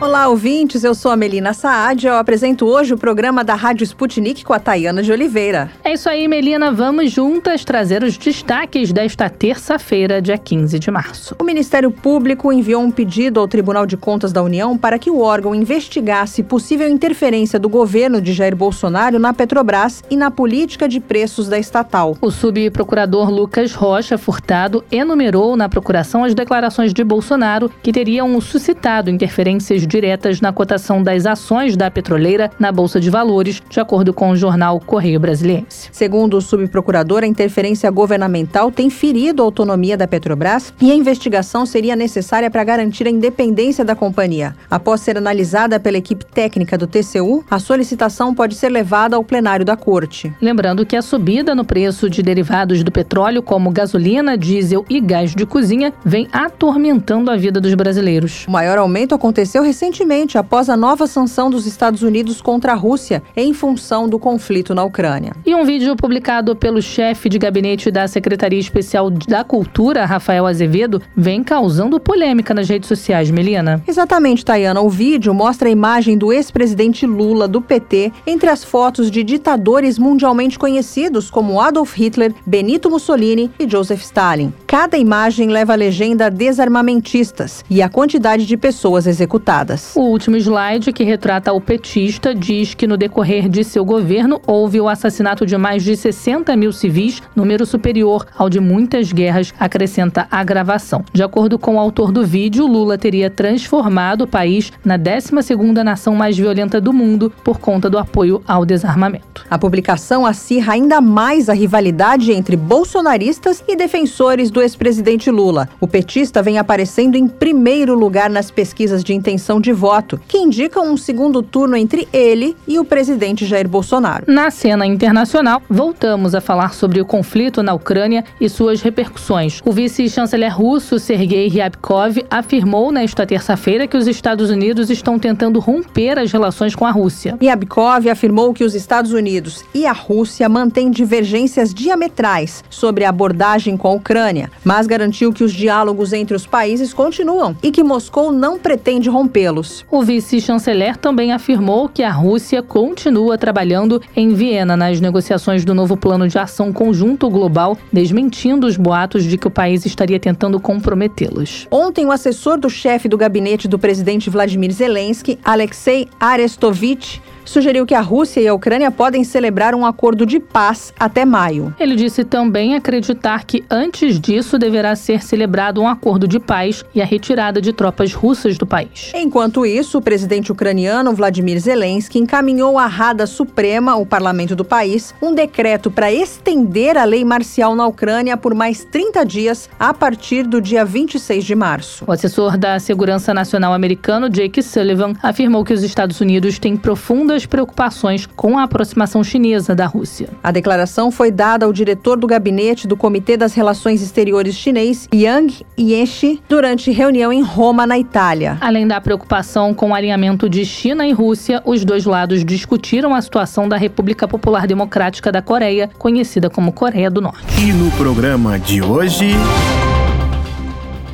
Olá, ouvintes. Eu sou a Melina Saad. Eu apresento hoje o programa da Rádio Sputnik com a Tayana de Oliveira. É isso aí, Melina. Vamos juntas trazer os destaques desta terça-feira, dia 15 de março. O Ministério Público enviou um pedido ao Tribunal de Contas da União para que o órgão investigasse possível interferência do governo de Jair Bolsonaro na Petrobras e na política de preços da estatal. O subprocurador Lucas Rocha Furtado enumerou na procuração as declarações de Bolsonaro que teriam suscitado interferências diretas na cotação das ações da petroleira na Bolsa de Valores, de acordo com o jornal Correio Brasiliense. Segundo o subprocurador, a interferência governamental tem ferido a autonomia da Petrobras e a investigação seria necessária para garantir a independência da companhia. Após ser analisada pela equipe técnica do TCU, a solicitação pode ser levada ao plenário da Corte. Lembrando que a subida no preço de derivados do petróleo, como gasolina, diesel e gás de cozinha, vem atormentando a vida dos brasileiros. O maior aumento aconteceu recentemente recentemente após a nova sanção dos Estados Unidos contra a Rússia em função do conflito na Ucrânia. E um vídeo publicado pelo chefe de gabinete da Secretaria Especial da Cultura, Rafael Azevedo, vem causando polêmica nas redes sociais, Melina. Exatamente, Tayana. O vídeo mostra a imagem do ex-presidente Lula do PT entre as fotos de ditadores mundialmente conhecidos como Adolf Hitler, Benito Mussolini e Joseph Stalin. Cada imagem leva a legenda desarmamentistas e a quantidade de pessoas executadas. O último slide, que retrata o petista, diz que no decorrer de seu governo houve o assassinato de mais de 60 mil civis, número superior ao de muitas guerras, acrescenta a gravação. De acordo com o autor do vídeo, Lula teria transformado o país na 12ª nação mais violenta do mundo por conta do apoio ao desarmamento. A publicação acirra ainda mais a rivalidade entre bolsonaristas e defensores do ex-presidente Lula. O petista vem aparecendo em primeiro lugar nas pesquisas de intenção de voto, que indicam um segundo turno entre ele e o presidente Jair Bolsonaro. Na cena internacional, voltamos a falar sobre o conflito na Ucrânia e suas repercussões. O vice-chanceler russo Sergei Ryabkov afirmou nesta terça-feira que os Estados Unidos estão tentando romper as relações com a Rússia. Ryabkov afirmou que os Estados Unidos e a Rússia mantêm divergências diametrais sobre a abordagem com a Ucrânia, mas garantiu que os diálogos entre os países continuam e que Moscou não pretende rompê-los o vice-chanceler também afirmou que a Rússia continua trabalhando em Viena nas negociações do novo plano de ação conjunto global, desmentindo os boatos de que o país estaria tentando comprometê-los. Ontem, o assessor do chefe do gabinete do presidente Vladimir Zelensky, Alexei Arestovich, sugeriu que a Rússia e a Ucrânia podem celebrar um acordo de paz até maio. Ele disse também acreditar que antes disso deverá ser celebrado um acordo de paz e a retirada de tropas russas do país. Enquanto isso, o presidente ucraniano Vladimir Zelensky encaminhou à Rada Suprema, o parlamento do país, um decreto para estender a lei marcial na Ucrânia por mais 30 dias a partir do dia 26 de março. O assessor da Segurança Nacional americano, Jake Sullivan, afirmou que os Estados Unidos têm profundas suas preocupações com a aproximação chinesa da Rússia. A declaração foi dada ao diretor do gabinete do Comitê das Relações Exteriores chinês, Yang Yeshi, durante reunião em Roma, na Itália. Além da preocupação com o alinhamento de China e Rússia, os dois lados discutiram a situação da República Popular Democrática da Coreia, conhecida como Coreia do Norte. E no programa de hoje.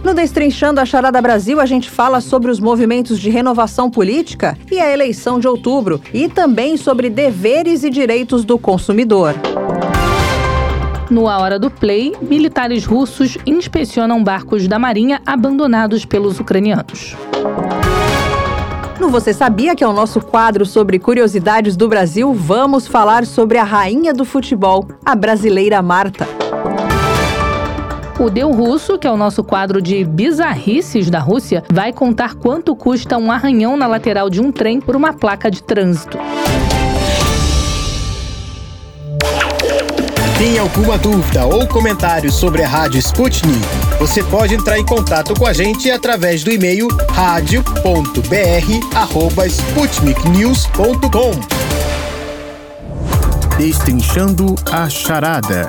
No Destrinchando a Charada Brasil, a gente fala sobre os movimentos de renovação política e a eleição de outubro, e também sobre deveres e direitos do consumidor. No A Hora do Play, militares russos inspecionam barcos da Marinha abandonados pelos ucranianos. No Você Sabia, que é o nosso quadro sobre curiosidades do Brasil, vamos falar sobre a rainha do futebol, a brasileira Marta. O Deu Russo, que é o nosso quadro de bizarrices da Rússia, vai contar quanto custa um arranhão na lateral de um trem por uma placa de trânsito. Tem alguma dúvida ou comentário sobre a Rádio Sputnik? Você pode entrar em contato com a gente através do e-mail radio.br@sputniknews.com. Destrinchando a charada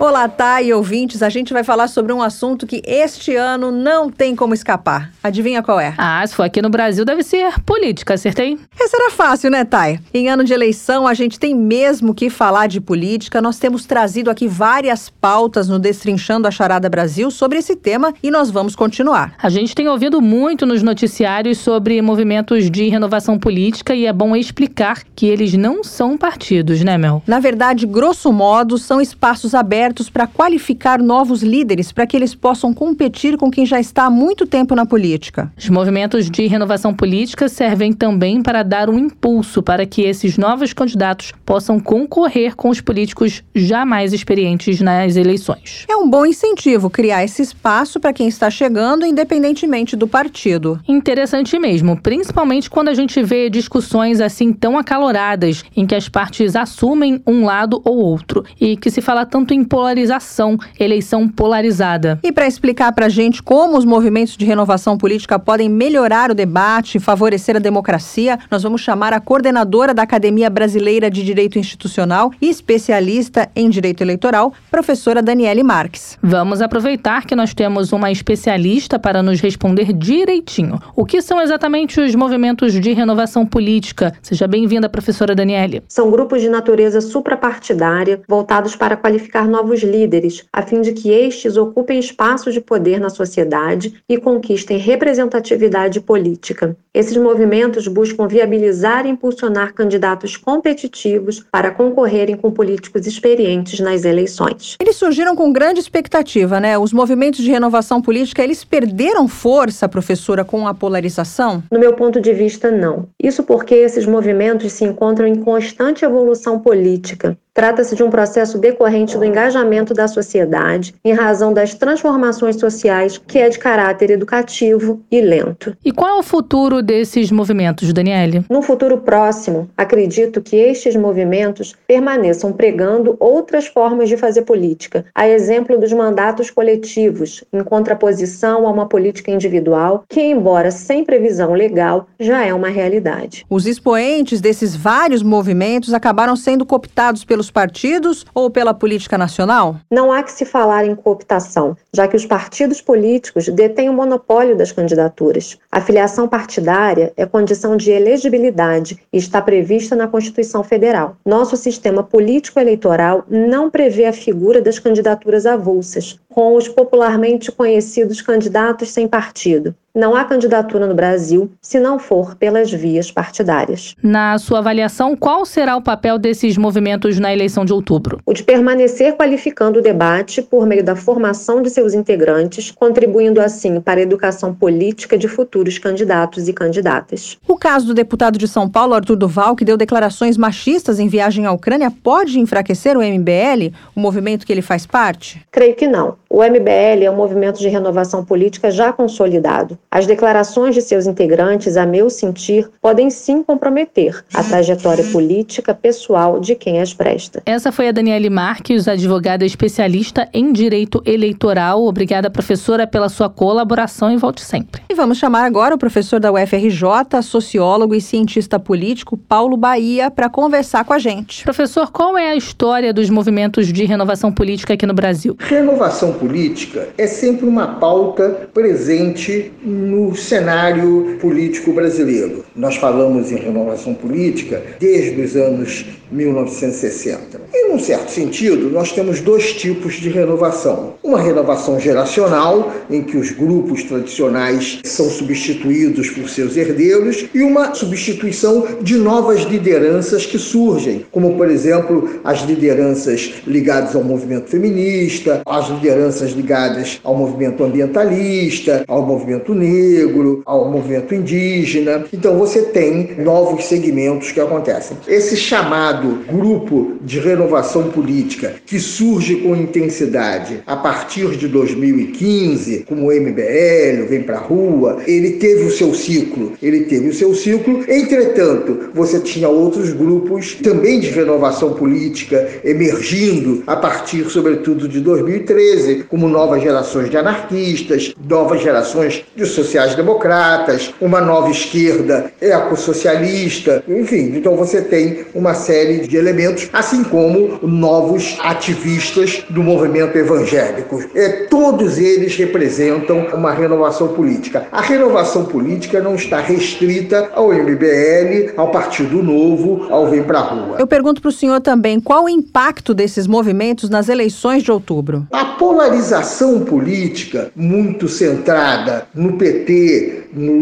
Olá, Thay e ouvintes. A gente vai falar sobre um assunto que este ano não tem como escapar. Adivinha qual é? Ah, se for aqui no Brasil, deve ser política, acertei? Essa era fácil, né, Thay? Em ano de eleição, a gente tem mesmo que falar de política. Nós temos trazido aqui várias pautas no Destrinchando a Charada Brasil sobre esse tema e nós vamos continuar. A gente tem ouvido muito nos noticiários sobre movimentos de renovação política e é bom explicar que eles não são partidos, né, Mel? Na verdade, grosso modo, são espaços abertos abertos para qualificar novos líderes para que eles possam competir com quem já está há muito tempo na política. Os movimentos de renovação política servem também para dar um impulso para que esses novos candidatos possam concorrer com os políticos já mais experientes nas eleições. É um bom incentivo criar esse espaço para quem está chegando, independentemente do partido. Interessante mesmo, principalmente quando a gente vê discussões assim tão acaloradas, em que as partes assumem um lado ou outro, e que se fala tanto em polarização, eleição polarizada. E para explicar para a gente como os movimentos de renovação política podem melhorar o debate e favorecer a democracia, nós vamos chamar a coordenadora da Academia Brasileira de Direito Institucional e especialista em direito eleitoral, professora Daniele Marques. Vamos aproveitar que nós temos uma especialista para nos responder direitinho. O que são exatamente os movimentos de renovação política? Seja bem-vinda, professora Daniele. São grupos de natureza suprapartidária voltados para qualificar novos novos líderes, a fim de que estes ocupem espaços de poder na sociedade e conquistem representatividade política. Esses movimentos buscam viabilizar e impulsionar candidatos competitivos para concorrerem com políticos experientes nas eleições. Eles surgiram com grande expectativa, né? Os movimentos de renovação política, eles perderam força, professora, com a polarização? No meu ponto de vista, não. Isso porque esses movimentos se encontram em constante evolução política. Trata-se de um processo decorrente do engajamento da sociedade em razão das transformações sociais que é de caráter educativo e lento. E qual é o futuro desses movimentos, Daniele? No futuro próximo, acredito que estes movimentos permaneçam pregando outras formas de fazer política, a exemplo dos mandatos coletivos, em contraposição a uma política individual que, embora sem previsão legal, já é uma realidade. Os expoentes desses vários movimentos acabaram sendo cooptados pelos pelos partidos ou pela política nacional? Não há que se falar em cooptação, já que os partidos políticos detêm o monopólio das candidaturas. A filiação partidária é condição de elegibilidade e está prevista na Constituição Federal. Nosso sistema político-eleitoral não prevê a figura das candidaturas avulsas, com os popularmente conhecidos candidatos sem partido. Não há candidatura no Brasil se não for pelas vias partidárias. Na sua avaliação, qual será o papel desses movimentos na eleição de outubro? O de permanecer qualificando o debate por meio da formação de seus integrantes, contribuindo assim para a educação política de futuros candidatos e candidatas. O caso do deputado de São Paulo, Arthur Duval, que deu declarações machistas em viagem à Ucrânia, pode enfraquecer o MBL, o movimento que ele faz parte? Creio que não. O MBL é um movimento de renovação política já consolidado. As declarações de seus integrantes, a meu sentir, podem sim comprometer a trajetória política pessoal de quem as presta. Essa foi a Daniele Marques, advogada especialista em direito eleitoral. Obrigada, professora, pela sua colaboração e volte sempre. E vamos chamar agora o professor da UFRJ, sociólogo e cientista político, Paulo Bahia, para conversar com a gente. Professor, qual é a história dos movimentos de renovação política aqui no Brasil? Renovação política é sempre uma pauta presente no cenário político brasileiro. Nós falamos em renovação política desde os anos 1960. E, num certo sentido, nós temos dois tipos de renovação. Uma renovação geracional, em que os grupos tradicionais são substituídos por seus herdeiros, e uma substituição de novas lideranças que surgem, como, por exemplo, as lideranças ligadas ao movimento feminista, as lideranças ligadas ao movimento ambientalista, ao movimento negro, ao movimento indígena. Então, você tem novos segmentos que acontecem. Esse chamado grupo de renovação política que surge com intensidade a partir de 2015, como o MBL, Vem Pra Rua, ele teve o seu ciclo, ele teve o seu ciclo. Entretanto, você tinha outros grupos também de renovação política emergindo a partir, sobretudo, de 2013, como novas gerações de anarquistas, novas gerações de sociais-democratas, uma nova esquerda ecossocialista, enfim. Então você tem uma série de elementos, assim como novos ativistas do movimento evangélico. É, todos eles representam uma renovação política. A renovação política não está restrita ao MBL, ao Partido Novo, ao Vem Pra Rua. Eu pergunto para o senhor também qual o impacto desses movimentos nas eleições de outubro. A polarização política, muito centrada no PT, no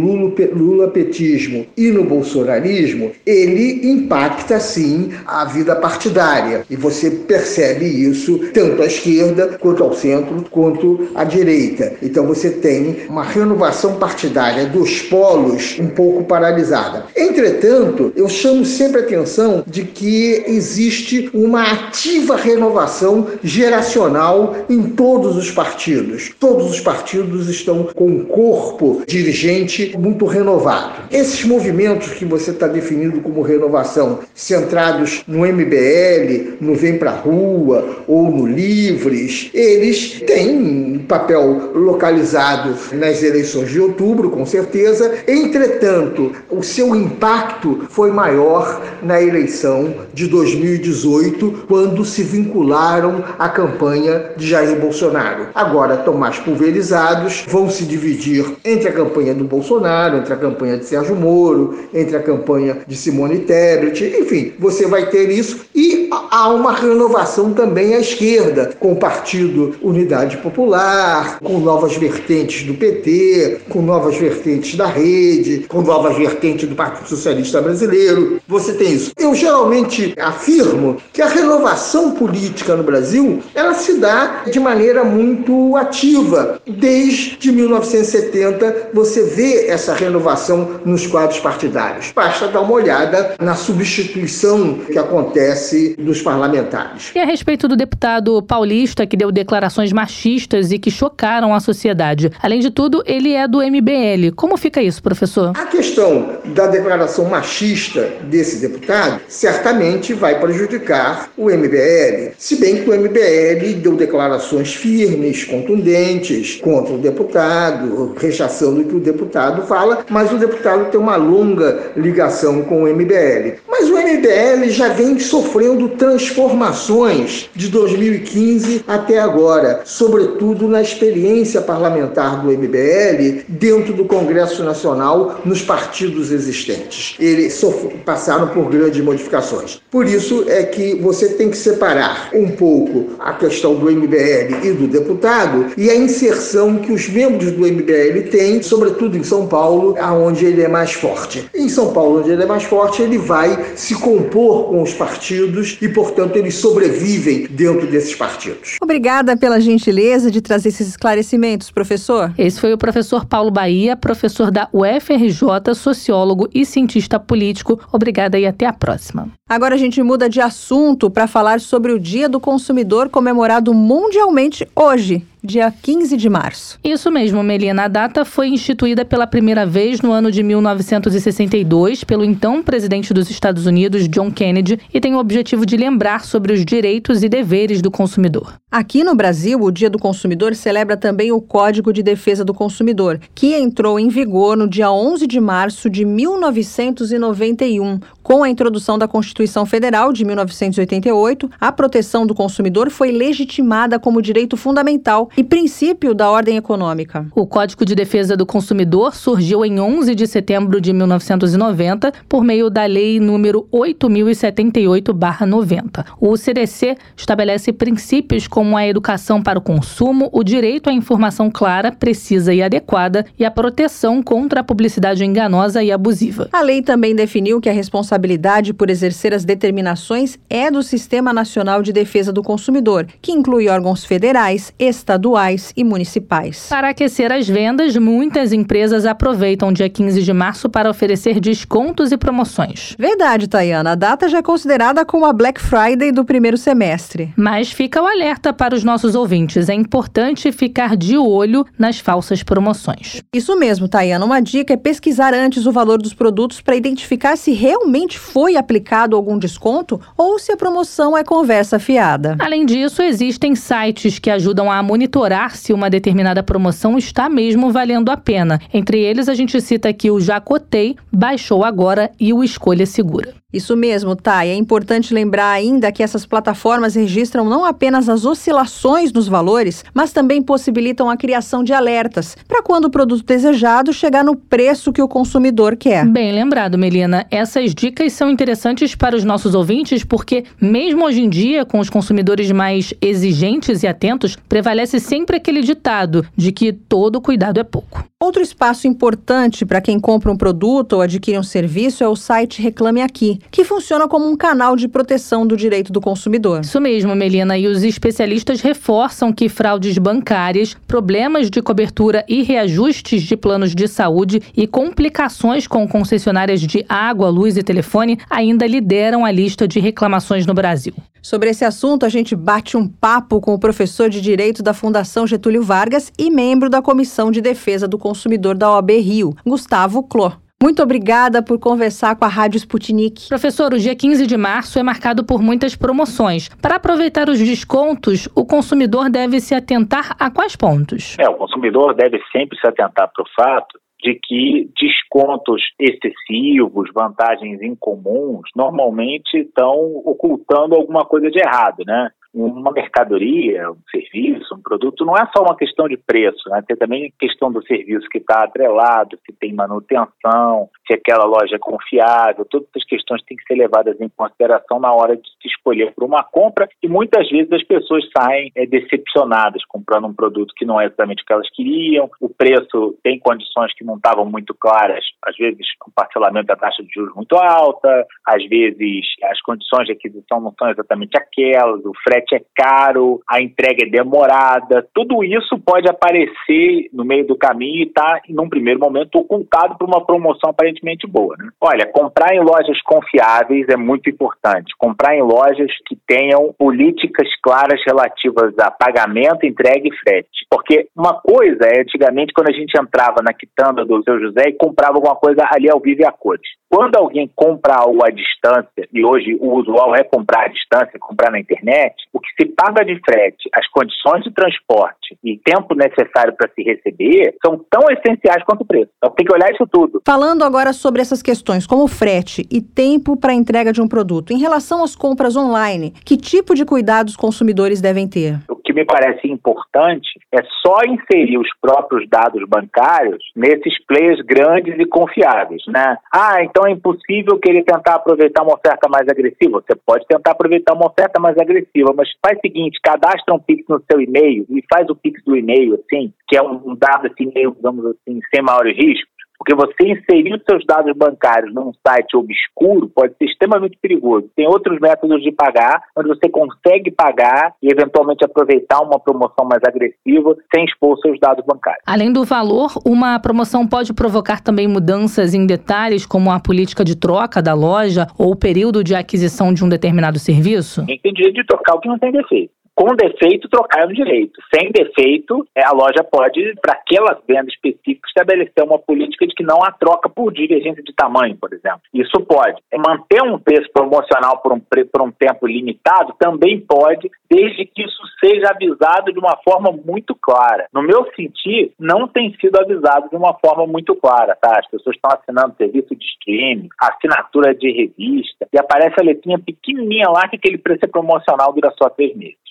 lula-petismo e no bolsonarismo, ele impacta sim a vida partidária. E você percebe isso tanto à esquerda, quanto ao centro, quanto à direita. Então você tem uma renovação partidária dos polos um pouco paralisada. Entretanto, eu chamo sempre a atenção de que existe uma ativa renovação geracional em todos os partidos. Todos os partidos estão com um corpo dirigente muito renovado. Esses movimentos que você está definindo como renovação, centrados no MBL, no Vem Pra Rua ou no Livres, eles têm um papel localizado nas eleições de outubro, com certeza. Entretanto, o seu impacto foi maior na eleição de 2018, quando se vincularam à campanha de Jair Bolsonaro. Agora estão mais pulverizados, vão se dividir entre a campanha do Bolsonaro, entre a campanha de Sérgio Moro, entre a campanha de Simone Tebet, enfim, você vai ter isso e há uma renovação também à esquerda, com o Partido Unidade Popular, com novas vertentes do PT, com novas vertentes da rede, com novas vertentes do Partido Socialista Brasileiro. Você tem isso. Eu geralmente afirmo que a renovação política no Brasil, ela se dá de maneira muito ativa. Desde 1970 você vê essa renovação nos quadros partidários. Basta dar uma olhada na substituição que acontece dos parlamentares. E a respeito do deputado paulista que deu declarações machistas e que chocaram a sociedade. Além de tudo, ele é do MBL. Como fica isso, professor? A questão da declaração machista desse deputado certamente vai prejudicar o MBL. Se bem que o MBL deu declarações firmes, contundentes contra o deputado, rechaçando o que o deputado fala, mas o deputado tem uma longa ligação com o MBL. Mas o MBL já vem sofrendo transformações de 2015 até agora, sobretudo na experiência parlamentar do MBL dentro do Congresso Nacional, nos partidos existentes. Eles passaram por grandes modificações. Por isso é que você tem que separar um pouco a questão do MBL e do deputado e a inserção que os membros do MBL têm, sobretudo em São Paulo, aonde ele é mais forte. Em São Paulo, onde ele é mais forte, ele vai se compor com os partidos e, portanto, eles sobrevivem dentro desses partidos. Obrigada pela gentileza de trazer esses esclarecimentos, professor. Esse foi o professor Paulo Bahia, professor da UFRJ, sociólogo e cientista político. Obrigada e até a próxima. Agora a gente muda de assunto para falar sobre o Dia do Consumidor comemorado mundialmente hoje dia 15 de março. Isso mesmo, Melina. A data foi instituída pela primeira vez no ano de 1962 pelo então presidente dos Estados Unidos, John Kennedy, e tem o objetivo de lembrar sobre os direitos e deveres do consumidor. Aqui no Brasil, o Dia do Consumidor celebra também o Código de Defesa do Consumidor, que entrou em vigor no dia 11 de março de 1991. Com a introdução da Constituição Federal de 1988, a proteção do consumidor foi legitimada como direito fundamental e princípio da ordem econômica. O Código de Defesa do Consumidor surgiu em 11 de setembro de 1990 por meio da Lei número 8078/90. O CDC estabelece princípios como a educação para o consumo, o direito à informação clara, precisa e adequada e a proteção contra a publicidade enganosa e abusiva. A lei também definiu que a responsabilidade por exercer as determinações é do Sistema Nacional de Defesa do Consumidor, que inclui órgãos federais, estaduais estaduais e municipais. Para aquecer as vendas, muitas empresas aproveitam o dia 15 de março para oferecer descontos e promoções. Verdade, Tayana. A data já é considerada como a Black Friday do primeiro semestre. Mas fica o alerta para os nossos ouvintes. É importante ficar de olho nas falsas promoções. Isso mesmo, Tayana. Uma dica é pesquisar antes o valor dos produtos para identificar se realmente foi aplicado algum desconto ou se a promoção é conversa fiada. Além disso, existem sites que ajudam a monitorar se uma determinada promoção está mesmo valendo a pena. Entre eles, a gente cita aqui o Jacotei, Baixou Agora e o Escolha Segura. Isso mesmo, Thay. É importante lembrar ainda que essas plataformas registram não apenas as oscilações nos valores, mas também possibilitam a criação de alertas para quando o produto desejado chegar no preço que o consumidor quer. Bem lembrado, Melina. Essas dicas são interessantes para os nossos ouvintes porque, mesmo hoje em dia, com os consumidores mais exigentes e atentos, prevalece sempre aquele ditado de que todo cuidado é pouco. Outro espaço importante para quem compra um produto ou adquire um serviço é o site Reclame Aqui, que funciona como um canal de proteção do direito do consumidor. Isso mesmo, Melina. E os especialistas reforçam que fraudes bancárias, problemas de cobertura e reajustes de planos de saúde e complicações com concessionárias de água, luz e telefone ainda lideram a lista de reclamações no Brasil. Sobre esse assunto, a gente bate um papo com o professor de Direito da Fundação Getúlio Vargas e membro da Comissão de Defesa do Consumidor da OAB Rio, Gustavo Cló. Muito obrigada por conversar com a Rádio Sputnik. Professor, o dia 15 de março é marcado por muitas promoções. Para aproveitar os descontos, o consumidor deve se atentar a quais pontos? É, o consumidor deve sempre se atentar para o fato de que descontos excessivos, vantagens incomuns, normalmente estão ocultando alguma coisa de errado, né? Uma mercadoria, um serviço, um produto, não é só uma questão de preço, né? Tem também a questão do serviço que está atrelado, se tem manutenção, se aquela loja é confiável, todas essas questões têm que ser levadas em consideração na hora de se escolher por uma compra e muitas vezes as pessoas saem é, decepcionadas comprando um produto que não é exatamente o que elas queriam, o preço tem condições que não estavam muito claras, às vezes o parcelamento da taxa de juros muito alta, às vezes as condições de aquisição não são exatamente aquelas, o frete frete é caro, a entrega é demorada, tudo isso pode aparecer no meio do caminho e tá, num primeiro momento, ocultado por uma promoção aparentemente boa. Né? Olha, comprar em lojas confiáveis é muito importante. Comprar em lojas que tenham políticas claras relativas a pagamento, entrega e frete. Porque uma coisa é, antigamente, quando a gente entrava na quitanda do seu José e comprava alguma coisa ali ao vivo e a cores. Quando alguém compra algo à distância, e hoje o usual é comprar à distância, comprar na internet, o que se paga de frete, as condições de transporte e tempo necessário para se receber são tão essenciais quanto o preço. Então tem que olhar isso tudo. Falando agora sobre essas questões, como frete e tempo para a entrega de um produto, em relação às compras online, que tipo de cuidados os consumidores devem ter? Me parece importante é só inserir os próprios dados bancários nesses players grandes e confiáveis, né? Ah, então é impossível querer tentar aproveitar uma oferta mais agressiva. Você pode tentar aproveitar uma oferta mais agressiva, mas faz o seguinte, cadastra um Pix no seu e-mail e faz o Pix do e-mail, assim, que é um dado assim, meio, digamos assim, sem maiores riscos, porque você inserir seus dados bancários num site obscuro pode ser extremamente perigoso. Tem outros métodos de pagar, onde você consegue pagar e eventualmente aproveitar uma promoção mais agressiva sem expor seus dados bancários. Além do valor, uma promoção pode provocar também mudanças em detalhes, como a política de troca da loja ou o período de aquisição de um determinado serviço? Tem direito de trocar o que não tem defeito com defeito, trocar no direito. Sem defeito, é, a loja pode, para aquela venda específica, estabelecer uma política de que não há troca por divergência de tamanho, por exemplo. Isso pode. É manter um preço promocional por um, por um tempo limitado também pode, desde que isso seja avisado de uma forma muito clara. No meu sentir, não tem sido avisado de uma forma muito clara, tá? As pessoas estão assinando serviço de streaming, assinatura de revista, e aparece a letrinha pequenininha lá que aquele preço é promocional dura só três meses.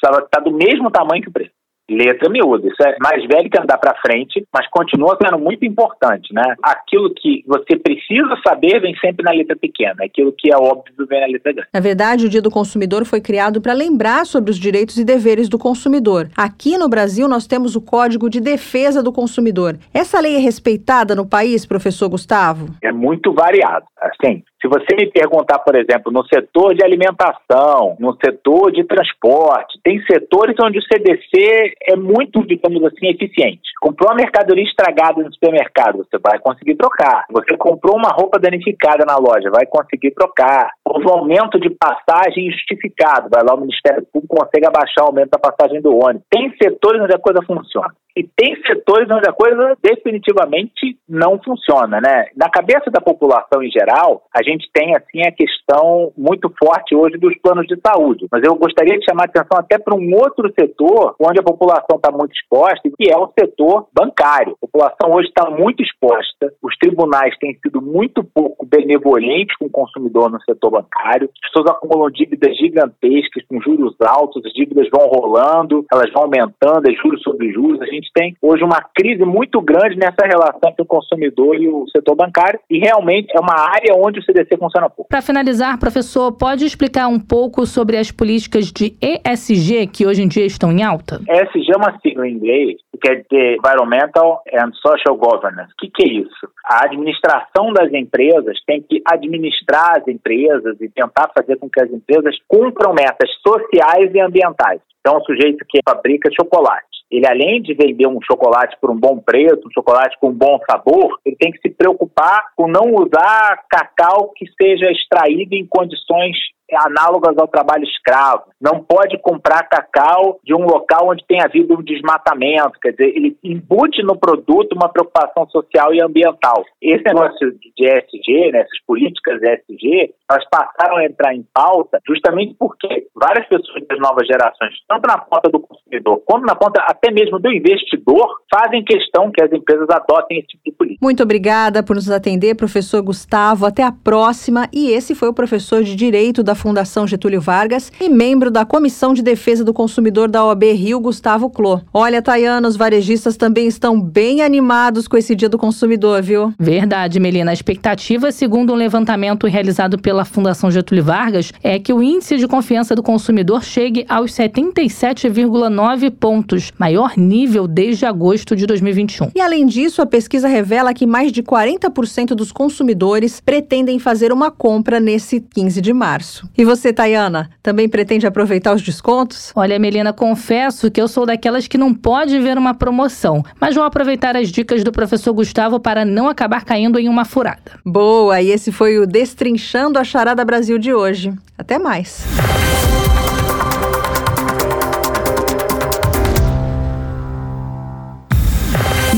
Tá, tá do mesmo tamanho que o preço letra miúda. Isso é mais velho que andar para frente, mas continua sendo muito importante, né? Aquilo que você precisa saber vem sempre na letra pequena, aquilo que é óbvio vem na letra grande. Na verdade, o Dia do Consumidor foi criado para lembrar sobre os direitos e deveres do consumidor. Aqui no Brasil, nós temos o Código de Defesa do Consumidor. Essa lei é respeitada no país, professor Gustavo? É muito variado. Assim, Se você me perguntar, por exemplo, no setor de alimentação, no setor de transporte, tem setores onde o CDC é muito, digamos assim, eficiente. Comprou uma mercadoria estragada no supermercado, você vai conseguir trocar. Você comprou uma roupa danificada na loja, vai conseguir trocar. Houve um aumento de passagem justificado, vai lá o Ministério Público consegue abaixar o aumento da passagem do ônibus. Tem setores onde a coisa funciona. E tem setores onde a coisa definitivamente não funciona, né? Na cabeça da população em geral, a gente tem assim a questão muito forte hoje dos planos de saúde. Mas eu gostaria de chamar a atenção até para um outro setor onde a população está muito exposta, que é o setor bancário. A população hoje está muito exposta. Os tribunais têm sido muito pouco benevolentes com o consumidor no setor bancário. As pessoas acumulam dívidas gigantescas com juros altos, as dívidas vão rolando, elas vão aumentando, é juros sobre juros. A gente gente tem hoje uma crise muito grande nessa relação entre o consumidor e o setor bancário e realmente é uma área onde o CDC funciona pouco. Para finalizar, professor, pode explicar um pouco sobre as políticas de ESG que hoje em dia estão em alta? ESG é uma sigla em inglês que quer dizer Environmental and Social Governance. O que, que é isso? A administração das empresas tem que administrar as empresas e tentar fazer com que as empresas cumpram metas sociais e ambientais. Então, o sujeito que fabrica chocolate ele além de vender um chocolate por um bom preço, um chocolate com um bom sabor, ele tem que se preocupar com não usar cacau que seja extraído em condições análogas ao trabalho escravo. Não pode comprar cacau de um local onde tem havido um desmatamento. Quer dizer, ele embute no produto uma preocupação social e ambiental. Esse negócio de ESG, né, essas políticas ESG, elas passaram a entrar em pauta justamente porque várias pessoas das novas gerações, tanto na ponta do consumidor quanto na ponta até mesmo do investidor, fazem questão que as empresas adotem esse tipo de política. Muito obrigada por nos atender, professor Gustavo. Até a próxima. E esse foi o professor de Direito da Fundação Getúlio Vargas e membro da Comissão de Defesa do Consumidor da OAB Rio, Gustavo Clô. Olha, Tayana, os varejistas também estão bem animados com esse Dia do Consumidor, viu? Verdade, Melina. A expectativa, segundo um levantamento realizado pela Fundação Getúlio Vargas, é que o índice de confiança do consumidor chegue aos 77,9 pontos, maior nível desde agosto de 2021. E além disso, a pesquisa revela que mais de 40% dos consumidores pretendem fazer uma compra nesse 15 de março. E você, Tayana, também pretende aproveitar os descontos? Olha, Melina, confesso que eu sou daquelas que não pode ver uma promoção, mas vou aproveitar as dicas do professor Gustavo para não acabar caindo em uma furada. Boa, e esse foi o Destrinchando a Charada Brasil de hoje. Até mais.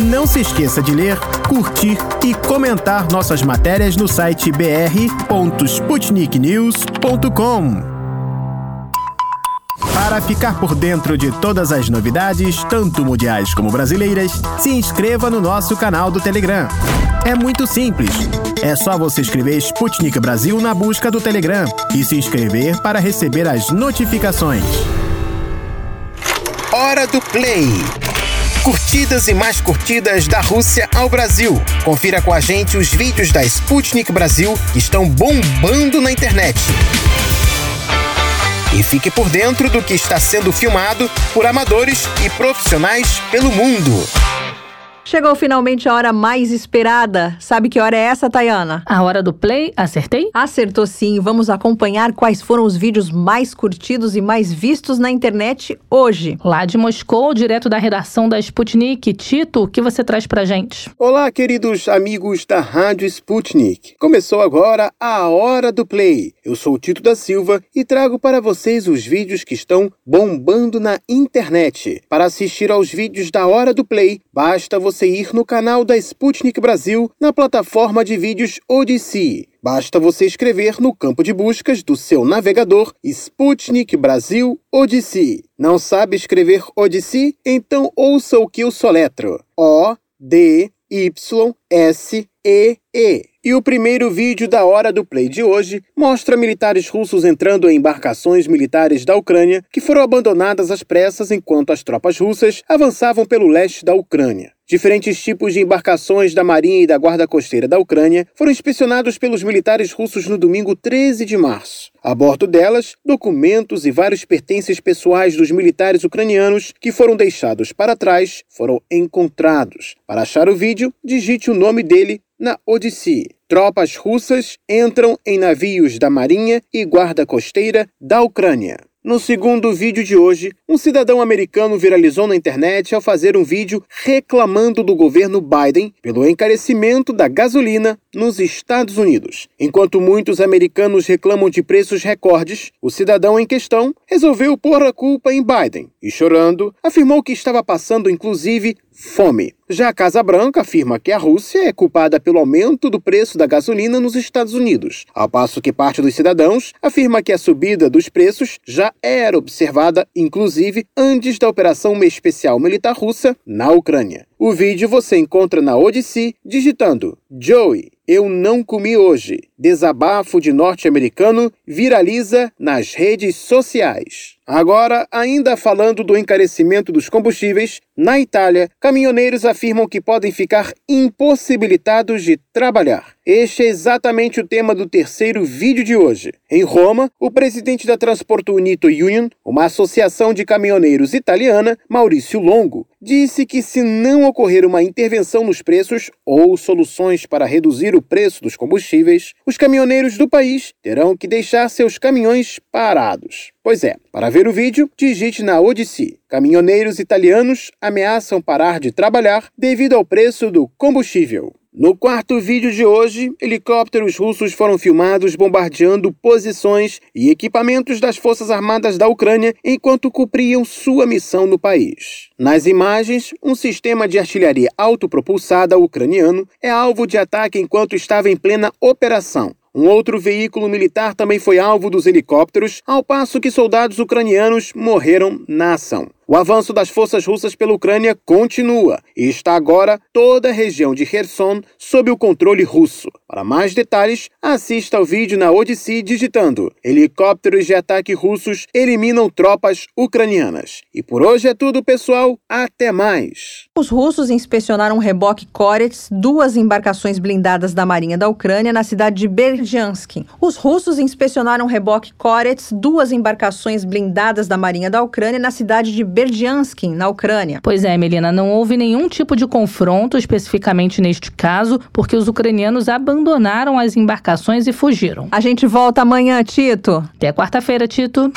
Não se esqueça de ler, curtir e comentar nossas matérias no site br.sputniknews.com. Para ficar por dentro de todas as novidades, tanto mundiais como brasileiras, se inscreva no nosso canal do Telegram. É muito simples. É só você escrever Sputnik Brasil na busca do Telegram e se inscrever para receber as notificações. Hora do Play curtidas e mais curtidas da Rússia ao Brasil. Confira com a gente os vídeos da Sputnik Brasil que estão bombando na internet. E fique por dentro do que está sendo filmado por amadores e profissionais pelo mundo. Chegou finalmente a hora mais esperada. Sabe que hora é essa, Tayana? A hora do play? Acertei? Acertou sim. Vamos acompanhar quais foram os vídeos mais curtidos e mais vistos na internet hoje. Lá de Moscou, direto da redação da Sputnik. Tito, o que você traz pra gente? Olá, queridos amigos da Rádio Sputnik. Começou agora a hora do play. Eu sou o Tito da Silva e trago para vocês os vídeos que estão bombando na internet. Para assistir aos vídeos da hora do play, basta você você ir no canal da Sputnik Brasil na plataforma de vídeos Odyssey. Basta você escrever no campo de buscas do seu navegador Sputnik Brasil Odyssey. Não sabe escrever Odyssey? Então ouça o que eu soletro. O D Y S E E. E o primeiro vídeo da hora do play de hoje mostra militares russos entrando em embarcações militares da Ucrânia que foram abandonadas às pressas enquanto as tropas russas avançavam pelo leste da Ucrânia. Diferentes tipos de embarcações da Marinha e da Guarda Costeira da Ucrânia foram inspecionados pelos militares russos no domingo 13 de março. A bordo delas, documentos e vários pertences pessoais dos militares ucranianos que foram deixados para trás foram encontrados. Para achar o vídeo, digite o nome dele na Odyssey. Tropas russas entram em navios da Marinha e Guarda Costeira da Ucrânia. No segundo vídeo de hoje, um cidadão americano viralizou na internet ao fazer um vídeo reclamando do governo Biden pelo encarecimento da gasolina nos Estados Unidos. Enquanto muitos americanos reclamam de preços recordes, o cidadão em questão resolveu pôr a culpa em Biden e, chorando, afirmou que estava passando inclusive fome. Já a Casa Branca afirma que a Rússia é culpada pelo aumento do preço da gasolina nos Estados Unidos, ao passo que parte dos cidadãos afirma que a subida dos preços já era observada, inclusive, antes da operação especial militar russa na Ucrânia. O vídeo você encontra na Odyssey digitando Joey, eu não comi hoje. Desabafo de norte-americano viraliza nas redes sociais. Agora, ainda falando do encarecimento dos combustíveis, na Itália, caminhoneiros afirmam que podem ficar impossibilitados de trabalhar. Este é exatamente o tema do terceiro vídeo de hoje. Em Roma, o presidente da Transporto Unito Union, uma associação de caminhoneiros italiana, Maurício Longo, disse que se não ocorrer uma intervenção nos preços ou soluções para reduzir o preço dos combustíveis, os caminhoneiros do país terão que deixar seus caminhões parados. Pois é, para ver o vídeo, digite na Odyssey. Caminhoneiros italianos ameaçam parar de trabalhar devido ao preço do combustível. No quarto vídeo de hoje, helicópteros russos foram filmados bombardeando posições e equipamentos das Forças Armadas da Ucrânia enquanto cumpriam sua missão no país. Nas imagens, um sistema de artilharia autopropulsada ucraniano é alvo de ataque enquanto estava em plena operação. Um outro veículo militar também foi alvo dos helicópteros, ao passo que soldados ucranianos morreram na ação. O avanço das forças russas pela Ucrânia continua e está agora toda a região de Kherson sob o controle russo. Para mais detalhes, assista ao vídeo na Odyssey digitando Helicópteros de ataque russos eliminam tropas ucranianas. E por hoje é tudo, pessoal. Até mais! Os russos inspecionaram reboque Korets, duas embarcações blindadas da Marinha da Ucrânia, na cidade de Berjansk. Os russos inspecionaram reboque Korets, duas embarcações blindadas da Marinha da Ucrânia, na cidade de Berdiansk, na Ucrânia. Pois é, Melina, não houve nenhum tipo de confronto especificamente neste caso, porque os ucranianos abandonaram as embarcações e fugiram. A gente volta amanhã, Tito. Até quarta-feira, Tito.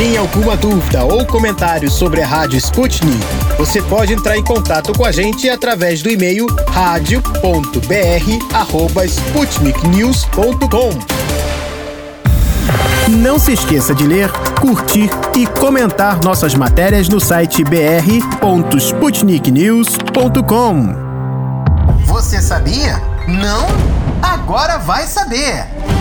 Tem alguma dúvida ou comentário sobre a Rádio Sputnik? Você pode entrar em contato com a gente através do e-mail radio@sputniknews.com. Não se esqueça de ler, curtir e comentar nossas matérias no site br.sputniknews.com. Você sabia? Não? Agora vai saber!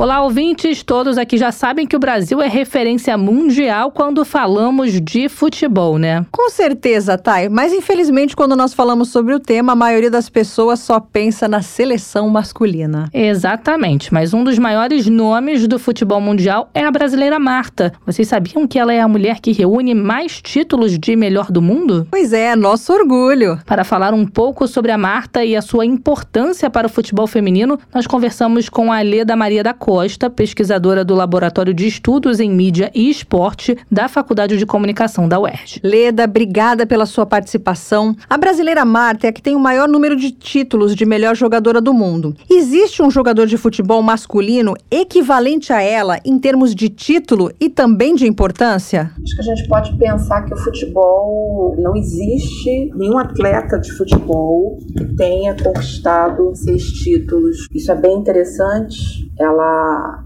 Olá, ouvintes! Todos aqui já sabem que o Brasil é referência mundial quando falamos de futebol, né? Com certeza, Thay. Mas infelizmente, quando nós falamos sobre o tema, a maioria das pessoas só pensa na seleção masculina. Exatamente. Mas um dos maiores nomes do futebol mundial é a brasileira Marta. Vocês sabiam que ela é a mulher que reúne mais títulos de melhor do mundo? Pois é, nosso orgulho. Para falar um pouco sobre a Marta e a sua importância para o futebol feminino, nós conversamos com a Leda Maria da Costa Costa, pesquisadora do Laboratório de Estudos em Mídia e Esporte da Faculdade de Comunicação da UERJ. Leda, obrigada pela sua participação. A brasileira Marta é a que tem o maior número de títulos de melhor jogadora do mundo. Existe um jogador de futebol masculino equivalente a ela em termos de título e também de importância? Acho que a gente pode pensar que o futebol não existe nenhum atleta de futebol que tenha conquistado seis títulos. Isso é bem interessante. Ela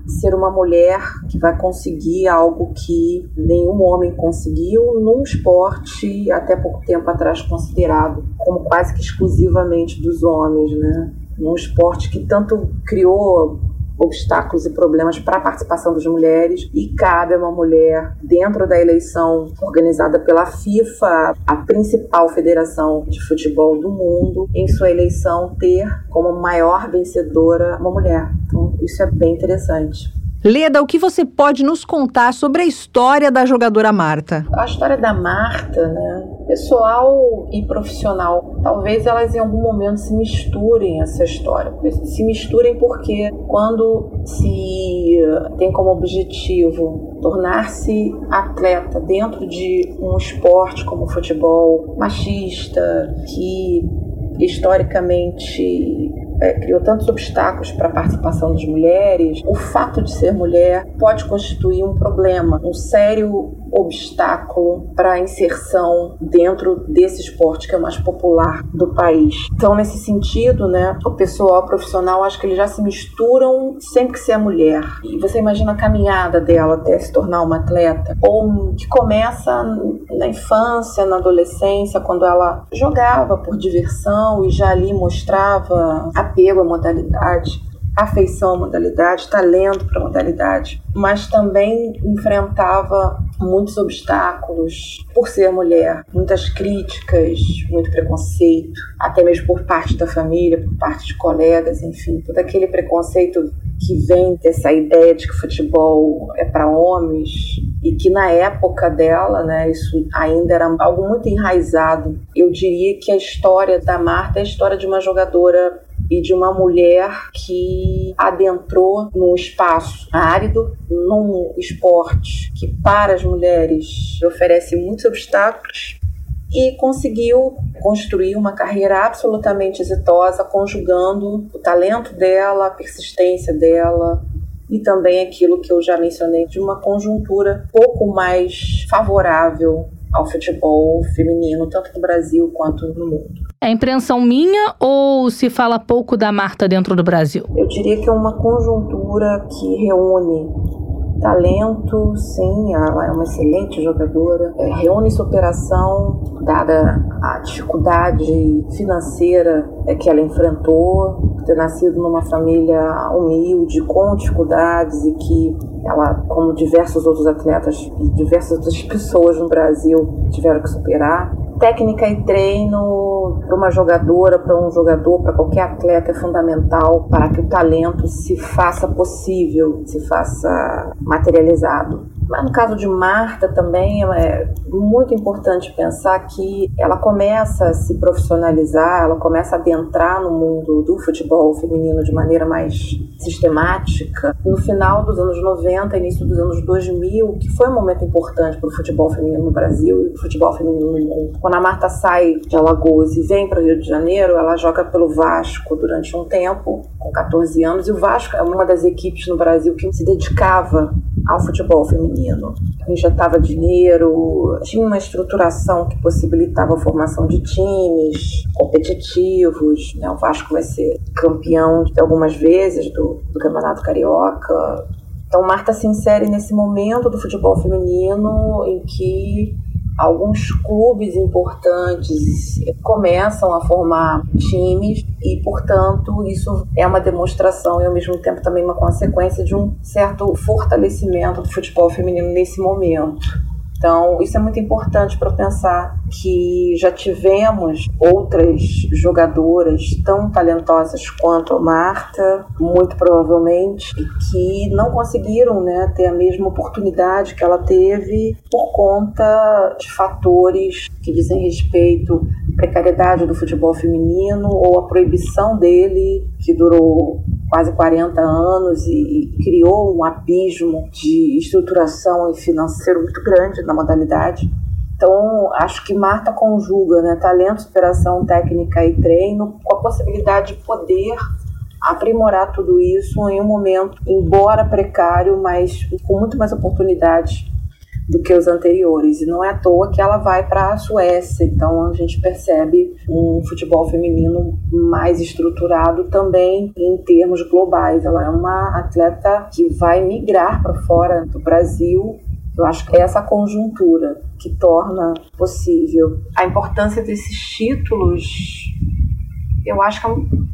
ser uma mulher que vai conseguir algo que nenhum homem conseguiu num esporte até pouco tempo atrás considerado como quase que exclusivamente dos homens, né? Num esporte que tanto criou obstáculos e problemas para a participação das mulheres e cabe a uma mulher dentro da eleição organizada pela FIFA, a principal federação de futebol do mundo, em sua eleição ter como maior vencedora uma mulher. Então, isso é bem interessante. Leda, o que você pode nos contar sobre a história da jogadora Marta? A história da Marta, né? pessoal e profissional. Talvez elas em algum momento se misturem essa história. Se misturem porque quando se tem como objetivo tornar-se atleta dentro de um esporte como o futebol machista, que historicamente é, criou tantos obstáculos para a participação das mulheres, o fato de ser mulher pode constituir um problema, um sério obstáculo para a inserção dentro desse esporte que é o mais popular do país. Então, nesse sentido, né, o pessoal profissional acho que eles já se misturam sempre que você é mulher. E você imagina a caminhada dela até se tornar uma atleta, ou que começa na infância, na adolescência, quando ela jogava por diversão e já ali mostrava apego à modalidade afeição à modalidade, talento para a modalidade, mas também enfrentava muitos obstáculos por ser mulher, muitas críticas, muito preconceito, até mesmo por parte da família, por parte de colegas, enfim, todo aquele preconceito que vem dessa ideia de que futebol é para homens e que na época dela, né, isso ainda era algo muito enraizado. Eu diria que a história da Marta é a história de uma jogadora e de uma mulher que adentrou num espaço árido, num esporte que para as mulheres oferece muitos obstáculos e conseguiu construir uma carreira absolutamente exitosa, conjugando o talento dela, a persistência dela, e também aquilo que eu já mencionei de uma conjuntura pouco mais favorável ao futebol feminino, tanto no Brasil quanto no mundo. É impressão minha ou se fala pouco da Marta dentro do Brasil? Eu diria que é uma conjuntura que reúne talento, sim, ela é uma excelente jogadora, é, reúne superação, dada a dificuldade financeira é, que ela enfrentou, ter nascido numa família humilde, com dificuldades e que ela, como diversos outros atletas e diversas outras pessoas no Brasil, tiveram que superar técnica e treino para uma jogadora, para um jogador, para qualquer atleta é fundamental para que o talento se faça possível, se faça materializado. Mas no caso de Marta também é muito importante pensar que ela começa a se profissionalizar, ela começa a adentrar no mundo do futebol feminino de maneira mais sistemática no final dos anos 90, início dos anos 2000, que foi um momento importante para o futebol feminino no Brasil e o futebol feminino no mundo. Quando a Marta sai de Alagoas e vem para o Rio de Janeiro, ela joga pelo Vasco durante um tempo, com 14 anos, e o Vasco é uma das equipes no Brasil que se dedicava ao futebol feminino. Injetava dinheiro, tinha uma estruturação que possibilitava a formação de times competitivos. Né? O Vasco vai ser campeão algumas vezes do, do Campeonato Carioca. Então, Marta se insere nesse momento do futebol feminino em que alguns clubes importantes começam a formar times e, portanto, isso é uma demonstração e, ao mesmo tempo, também uma consequência de um certo fortalecimento do futebol feminino nesse momento. Então, isso é muito importante para pensar que já tivemos outras jogadoras tão talentosas quanto a Marta, muito provavelmente, que não conseguiram né, ter a mesma oportunidade que ela teve por conta de fatores que dizem respeito à precariedade do futebol feminino ou a proibição dele, que durou quase 40 anos e, e, criou um abismo de estruturação e financeiro muito grande na modalidade. Então, acho que Marta conjuga né, talento, superação técnica e treino com a possibilidade de poder aprimorar tudo isso em um momento, embora precário, mas com muito mais oportunidades do que os anteriores. E não é à toa que ela vai para a Suécia. Então a gente percebe um futebol feminino mais estruturado também em termos globais. Ela é uma atleta que vai migrar para fora do Brasil. Eu acho que é essa conjuntura que torna possível a importância desses títulos. Eu acho que é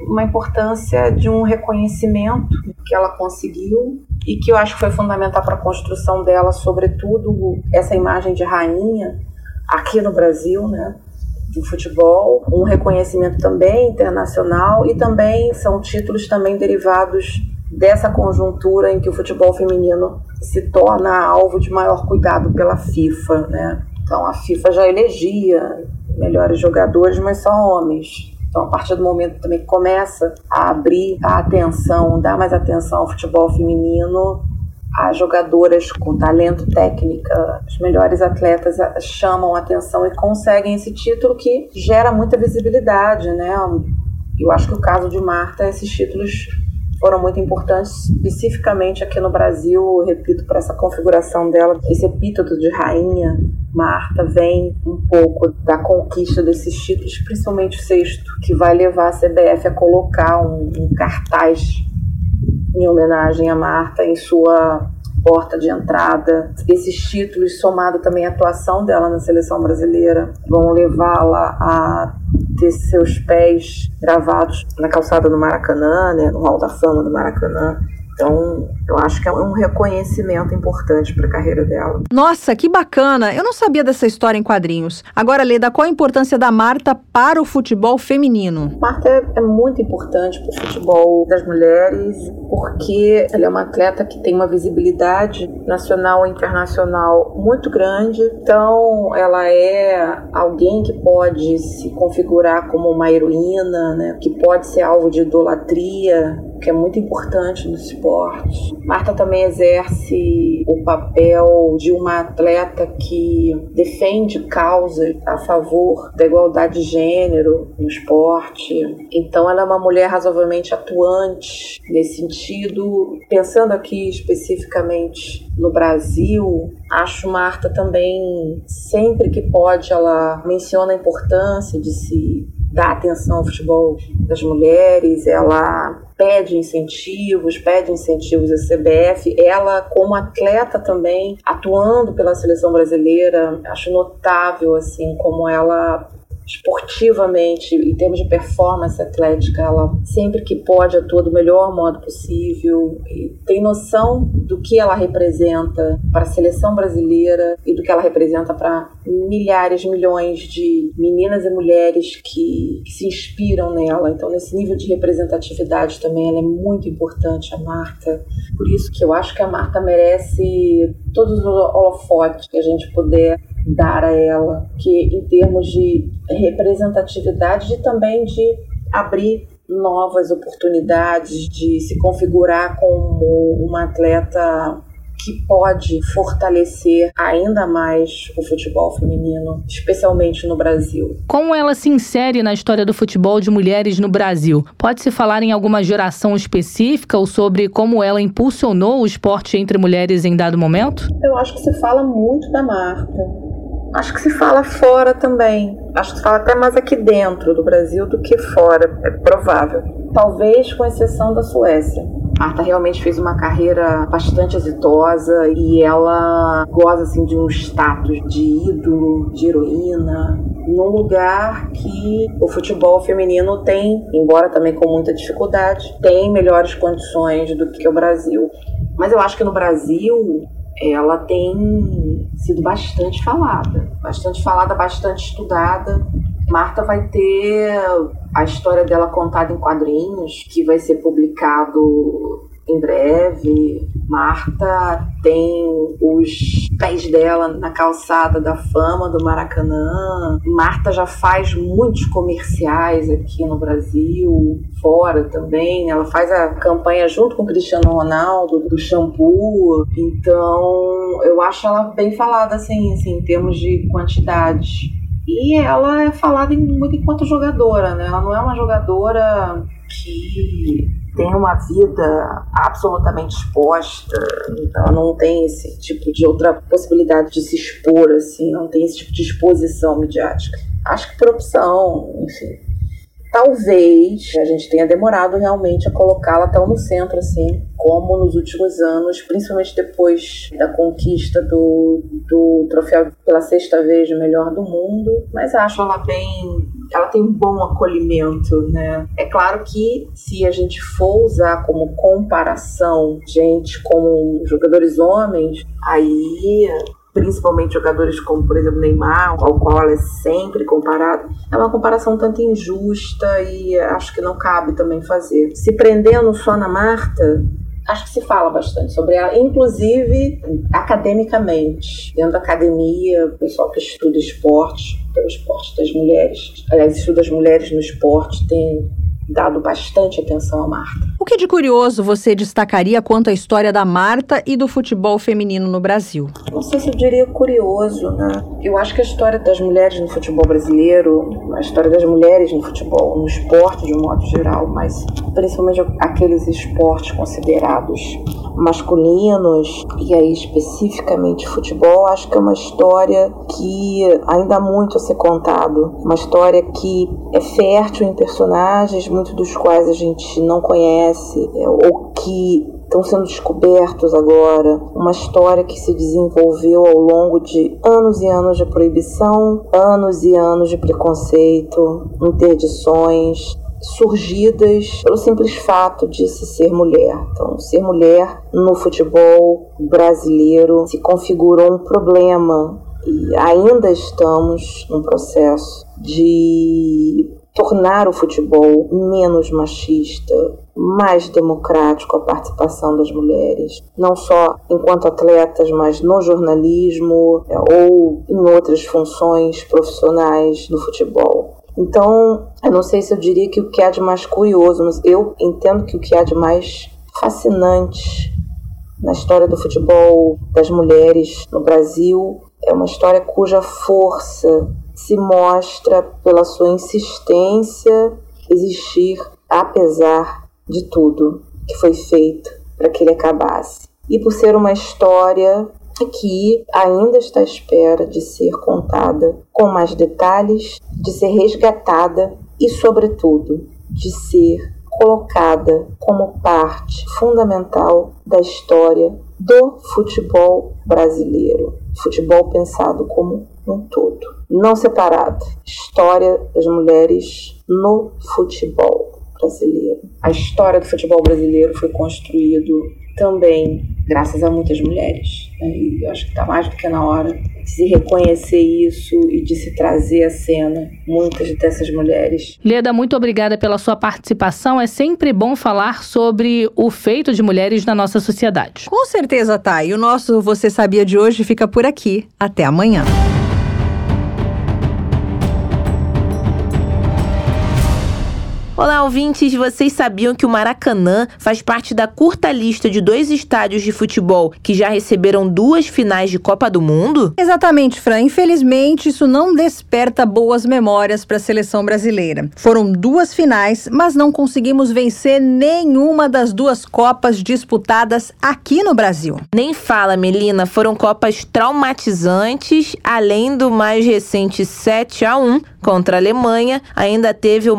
uma importância de um reconhecimento que ela conseguiu e que eu acho que foi fundamental para a construção dela, sobretudo essa imagem de rainha aqui no Brasil, né? do futebol, um reconhecimento também internacional e também são títulos também derivados dessa conjuntura em que o futebol feminino se torna alvo de maior cuidado pela FIFA, né? Então a FIFA já elegia melhores jogadores, mas só homens. Então, a partir do momento também começa a abrir a atenção, dar mais atenção ao futebol feminino, as jogadoras com talento técnico, as melhores atletas chamam atenção e conseguem esse título que gera muita visibilidade, né? Eu acho que o caso de Marta, esses títulos foram muito importantes, especificamente aqui no Brasil, repito, para essa configuração dela, esse epíteto de rainha, Marta, vem um pouco da conquista desses títulos, principalmente o sexto, que vai levar a CBF a colocar um, um cartaz em homenagem a Marta em sua porta de entrada. Esses títulos, somado também à atuação dela na seleção brasileira, vão levá-la a ter seus pés gravados na calçada do Maracanã, né, no Hall da Fama do Maracanã. Então, eu acho que é um reconhecimento importante para a carreira dela. Nossa, que bacana! Eu não sabia dessa história em quadrinhos. Agora, Leda, qual a importância da Marta para o futebol feminino? Marta é, é muito importante para o futebol das mulheres, porque ela é uma atleta que tem uma visibilidade nacional e internacional muito grande. Então, ela é alguém que pode se configurar como uma heroína, né? que pode ser alvo de idolatria que é muito importante no esporte. Marta também exerce o papel de uma atleta que defende causas a favor da igualdade de gênero no esporte. Então, ela é uma mulher razoavelmente atuante nesse sentido. Pensando aqui especificamente no Brasil, acho Marta também, sempre que pode, ela menciona a importância de se dar atenção ao futebol das mulheres, ela pede incentivos, pede incentivos à CBF. Ela, como atleta também, atuando pela seleção brasileira, acho notável assim como ela esportivamente, em termos de performance atlética, ela sempre que pode atua do melhor modo possível tem noção do que ela representa para a seleção brasileira e do que ela representa para milhares, milhões de meninas e mulheres que, que, se inspiram nela. Então, nesse nível de representatividade também, ela é muito importante, a Marta. Por isso que eu acho que a Marta merece todos os holofotes que a gente puder dar a ela, que em termos de representatividade e também de abrir novas oportunidades, de se configurar como uma atleta que pode fortalecer ainda mais o futebol feminino, especialmente no Brasil. Como ela se insere na história do futebol de mulheres no Brasil? Pode-se falar em alguma geração específica ou sobre como ela impulsionou o esporte entre mulheres em dado momento? Eu acho que se fala muito da Marta Acho que se fala fora também. Acho que se fala até mais aqui dentro do Brasil do que fora, é provável. Talvez com exceção da Suécia. Marta realmente fez uma carreira bastante exitosa e ela goza assim de um status de ídolo, de heroína, num lugar que o futebol feminino tem, embora também com muita dificuldade, tem melhores condições do que o Brasil. Mas eu acho que no Brasil ela tem sido bastante falada, bastante falada, bastante estudada. Marta vai ter a história dela contada em quadrinhos, que vai ser publicado em breve. Marta tem os pés dela na calçada da fama do Maracanã. Marta já faz muitos comerciais aqui no Brasil, fora também. Ela faz a campanha junto com o Cristiano Ronaldo do shampoo. Então, eu acho ela bem falada assim, assim em termos de quantidade. E ela é falada muito enquanto jogadora, né? Ela não é uma jogadora que tem uma vida absolutamente exposta, ela não tem esse tipo de outra possibilidade de se expor, assim, não tem esse tipo de exposição midiática. Acho que por opção, enfim, talvez a gente tenha demorado realmente a colocá-la tão no centro assim, como nos últimos anos, principalmente depois da conquista do, do troféu pela sexta vez de melhor do mundo. Mas acho ela bem. Ela tem um bom acolhimento, né? É claro que se a gente for usar como comparação gente como jogadores homens, aí principalmente jogadores como, por exemplo, Neymar, ao qual ela é sempre comparada, é uma comparação tanto injusta e acho que não cabe também fazer. Se prendendo só na Marta, acho que se fala bastante sobre ela, inclusive academicamente. Dentro da academia, o pessoal que estuda esporte, pelo esporte das mulheres, aliás, estuda as mulheres no esporte, tem dado bastante atenção a Marta. O que de curioso você destacaria quanto à história da Marta e do futebol feminino no Brasil? Não sei se eu diria curioso, né? Eu acho que a história das mulheres no futebol brasileiro, a história das mulheres no futebol, no esporte de um modo geral, mas principalmente aqueles esportes considerados masculinos, e aí especificamente futebol, acho que é uma história que ainda há muito a ser contado. Uma história que é fértil em personagens, muitos dos quais a gente não conhece, é, ou que estão sendo descobertos agora. Uma história que se desenvolveu ao longo de anos e anos de proibição, anos e anos de preconceito, interdições, surgidas pelo simples fato de se ser mulher. Então, ser mulher no futebol brasileiro se configurou um problema e ainda estamos num processo de tornar o futebol menos machista, mais democrático a participação das mulheres, não só enquanto atletas, mas no jornalismo é, ou em outras funções profissionais do futebol. Então, eu não sei se eu diria que o que há de mais curioso, mas eu entendo que o que há de mais fascinante na história do futebol das mulheres no Brasil é uma história cuja força se mostra pela sua insistência existir apesar de tudo que foi feito para que ele acabasse. E por ser uma história que ainda está à espera de ser contada com mais detalhes, de ser resgatada e, sobretudo, de ser colocada como parte fundamental da história do futebol brasileiro. Futebol pensado como um todo, não separado. História das mulheres no futebol brasileiro. A história do futebol brasileiro foi construído também graças a muitas mulheres. Né? E eu acho que está mais do que na hora de se reconhecer isso e de se trazer à cena muitas dessas mulheres. Leda, muito obrigada pela sua participação. É sempre bom falar sobre o feito de mulheres na nossa sociedade. Com certeza, Thay. E o nosso Você Sabia de hoje fica por aqui. Até amanhã. Olá, ouvintes! Vocês sabiam que o Maracanã faz parte da curta lista de dois estádios de futebol que já receberam duas finais de Copa do Mundo? Exatamente, Fran. Infelizmente, isso não desperta boas memórias para a seleção brasileira. Foram duas finais, mas não conseguimos vencer nenhuma das duas Copas disputadas aqui no Brasil. Nem fala, Melina. Foram Copas traumatizantes, além do mais recente 7 a 1 contra a Alemanha, ainda teve o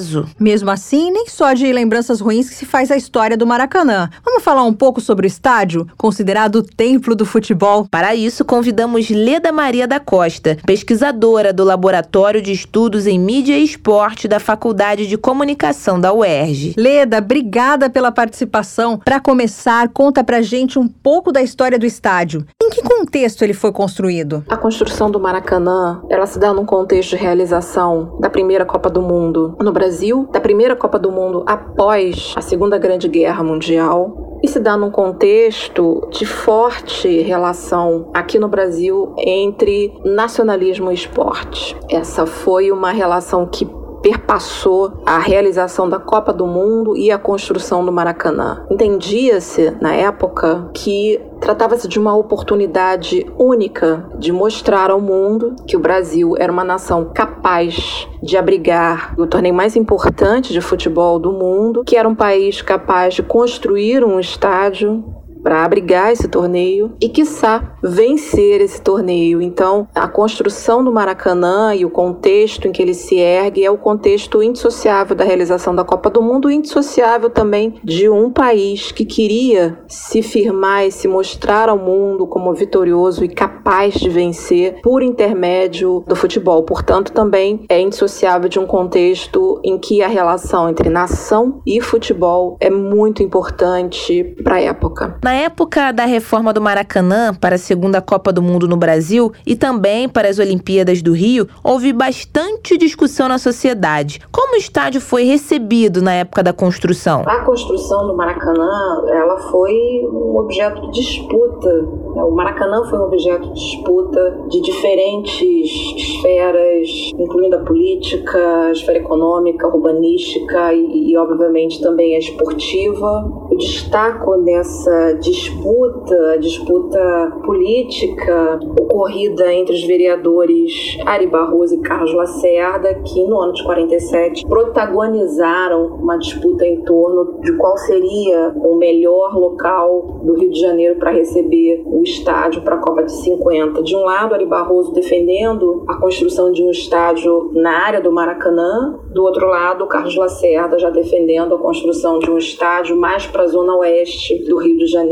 Maracanazo. Mesmo assim, nem só de lembranças ruins que se faz a história do Maracanã. Vamos falar um pouco sobre o estádio, considerado o templo do futebol? Para isso, convidamos Leda Maria da Costa, pesquisadora do Laboratório de Estudos em Mídia e Esporte da Faculdade de Comunicação da UERJ. Leda, obrigada pela participação. Para começar, conta pra gente um pouco da história do estádio. Em que contexto ele foi construído? A construção do Maracanã, ela se dá num contexto de realização da primeira Copa do Mundo no Brasil, da primeira Copa do Mundo após a Segunda Grande Guerra Mundial, e se dá num contexto de forte relação aqui no Brasil entre nacionalismo e esporte. Essa foi uma relação que perpassou a realização da Copa do Mundo e a construção do Maracanã. Entendia-se, na época, que tratava-se de uma oportunidade única de mostrar ao mundo que o Brasil era uma nação capaz de abrigar o torneio mais importante de futebol do mundo, que era um país capaz de construir um estádio para abrigar esse torneio e, quiçá, vencer esse torneio. Então, a construção do Maracanã e o contexto em que ele se ergue é o contexto indissociável da realização da Copa do Mundo, indissociável também de um país que queria se firmar e se mostrar ao mundo como vitorioso e capaz de vencer por intermédio do futebol. Portanto, também é indissociável de um contexto em que a relação entre nação e futebol é muito importante para a época. Na época da reforma do Maracanã para a segunda Copa do Mundo no Brasil e também para as Olimpíadas do Rio, houve bastante discussão na sociedade. Como o estádio foi recebido na época da construção? A construção do Maracanã, ela foi um objeto de disputa. Né? O Maracanã foi um objeto de disputa de diferentes esferas, incluindo a política, a esfera econômica, urbanística e, e obviamente, também a esportiva. Eu destaco nessa disputa, disputa política ocorrida entre os vereadores Ari Barroso e Carlos Lacerda, que no ano de 47 protagonizaram uma disputa em torno de qual seria o melhor local do Rio de Janeiro para receber o estádio para a Copa de 50. De um lado, Ari Barroso defendendo a construção de um estádio na área do Maracanã, do outro lado, Carlos Lacerda já defendendo a construção de um estádio mais para a zona oeste do Rio de Janeiro,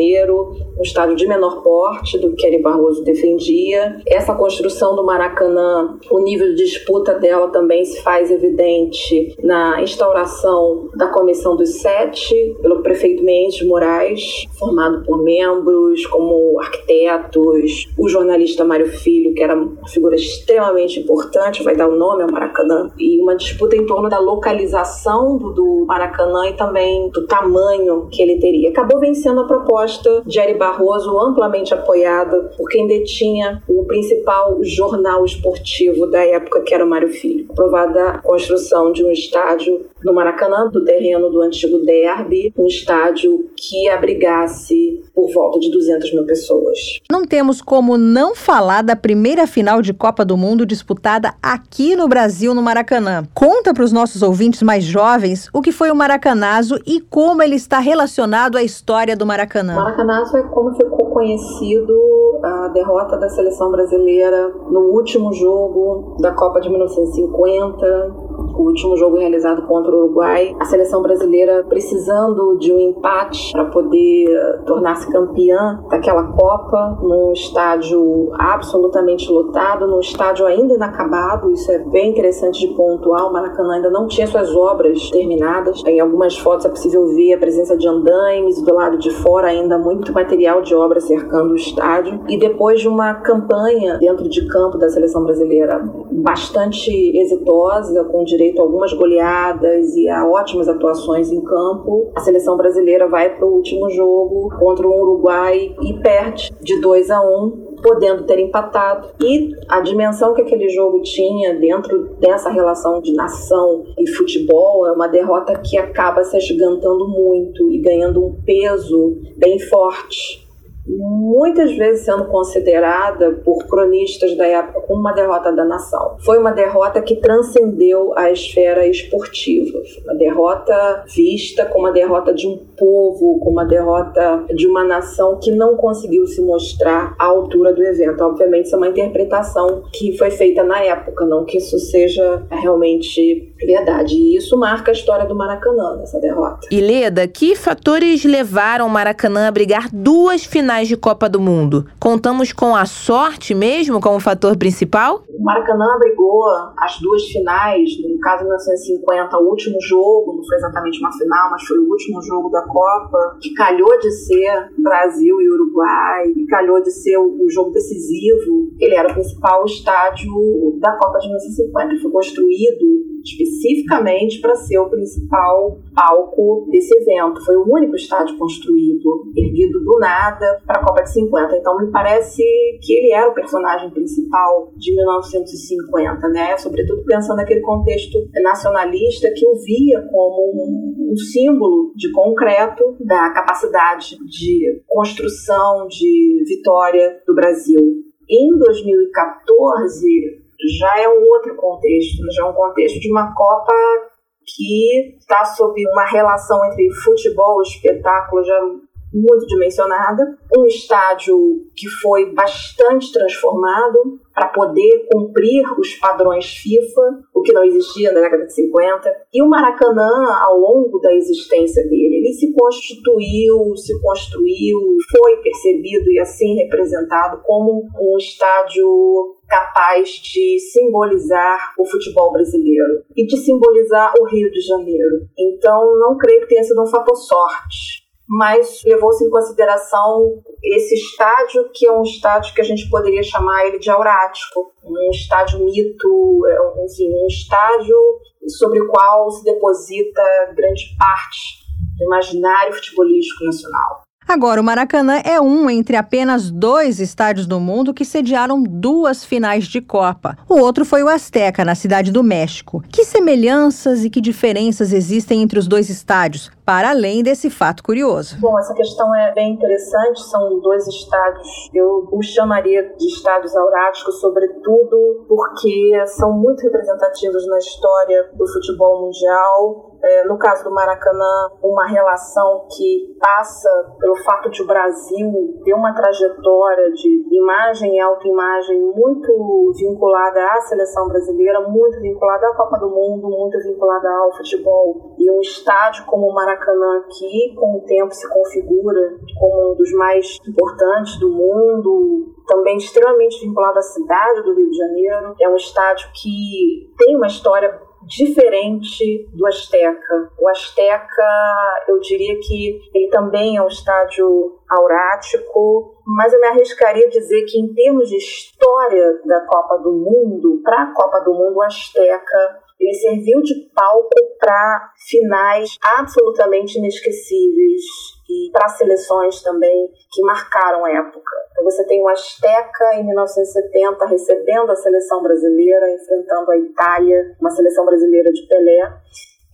um estádio de menor porte do que Ari Barroso defendia. Essa construção do Maracanã, o nível de disputa dela também se faz evidente na instauração da Comissão dos Sete, pelo prefeito Mendes Moraes, formado por membros como arquitetos, o jornalista Mário Filho, que era uma figura extremamente importante, vai dar o nome ao Maracanã, e uma disputa em torno da localização do, do Maracanã e também do tamanho que ele teria. Acabou vencendo a proposta de Ari Barroso, amplamente apoiada por quem detinha o principal jornal esportivo da época, que era o Mário Filho. Aprovada a construção de um estádio no Maracanã, do terreno do antigo Derby, um estádio que abrigasse por volta de 200 mil pessoas. Não temos como não falar da primeira final de Copa do Mundo disputada aqui no Brasil, no Maracanã. Conta para os nossos ouvintes mais jovens o que foi o Maracanazo e como ele está relacionado à história do Maracanã. O Maracanazo é como ficou conhecido a derrota da seleção brasileira no último jogo da Copa de 1950 o último jogo realizado contra o Uruguai, a seleção brasileira precisando de um empate para poder tornar-se campeã daquela Copa, num estádio absolutamente lotado, num estádio ainda inacabado. Isso é bem interessante de pontuar. O Maracanã ainda não tinha suas obras terminadas. Em algumas fotos é possível ver a presença de andaimes, do lado de fora ainda muito material de obra cercando o estádio. E depois de uma campanha dentro de campo da seleção brasileira bastante exitosa, com direito a algumas goleadas e a ótimas atuações em campo. A seleção brasileira vai para o último jogo contra o Uruguai e perde de 2 a 1, um, podendo ter empatado. E a dimensão que aquele jogo tinha dentro dessa relação de nação e futebol é uma derrota que acaba se agigantando muito e ganhando um peso bem forte muitas vezes sendo considerada por cronistas da época como uma derrota da nação. Foi uma derrota que transcendeu a esfera esportiva, uma derrota vista como a derrota de um povo, como a derrota de uma nação que não conseguiu se mostrar à altura do evento. Obviamente, isso é uma interpretação que foi feita na época, não que isso seja realmente verdade. E isso marca a história do Maracanã, essa derrota. E Leda, que fatores levaram o Maracanã a brigar duas finais de Copa do Mundo? Contamos com a sorte mesmo como fator principal? O Maracanã abrigou as duas finais, no caso 1950, o último jogo, não foi exatamente uma final, mas foi o último jogo da Copa, que calhou de ser Brasil e Uruguai, e calhou de ser o, jogo decisivo. Ele era o principal estádio da Copa de 1950, foi construído especificamente para ser o principal palco desse evento. Foi o único estádio construído, erguido do nada para a Copa de 50. Então me parece que ele era o personagem principal de 1950, né? Sobretudo pensando naquele contexto nacionalista que eu via como um, um símbolo de concreto da capacidade de construção, de vitória do Brasil. Em 2014, já é um outro contexto, já é um contexto de uma Copa que está sob uma relação entre futebol espetáculo já muito dimensionada, um estádio que foi bastante transformado para poder cumprir os padrões FIFA, o que não existia na década de 50, e o Maracanã, ao longo da existência dele, ele se constituiu, se construiu, foi percebido e assim representado como um estádio capaz de simbolizar o futebol brasileiro e de simbolizar o Rio de Janeiro. Então, não creio que tenha sido um fator sorte mas levou-se em consideração esse estádio, que é um estádio que a gente poderia chamar ele de aurático, um estádio mito, é enfim, um estádio sobre o qual se deposita grande parte do imaginário futebolístico nacional. Agora, o Maracanã é um entre apenas dois estádios do mundo que sediaram duas finais de Copa. O outro foi o Azteca, na cidade do México. Que semelhanças e que diferenças existem entre os dois estádios, para além desse fato curioso? Bom, essa questão é bem interessante. São dois estádios, eu os chamaria de estádios auráticos, sobretudo porque são muito representativos na história do futebol mundial é, no caso do Maracanã, uma relação que passa pelo fato de o Brasil ter uma trajetória de imagem e autoimagem muito vinculada à seleção brasileira, muito vinculada à Copa do Mundo, muito vinculada ao futebol. E um estádio como o Maracanã, que com o tempo se configura como um dos mais importantes do mundo, também extremamente vinculado à cidade do Rio de Janeiro, é um estádio que tem uma história diferente do Azteca. O Azteca, eu diria que ele também é um estádio aurático, mas eu me arriscaria a dizer que em termos de história da Copa do Mundo, para a Copa do Mundo, o Azteca ele serviu de palco para finais absolutamente inesquecíveis e para seleções também que marcaram a época. Então você tem o Azteca em 1970 recebendo a seleção brasileira, enfrentando a Itália, uma seleção brasileira de Pelé.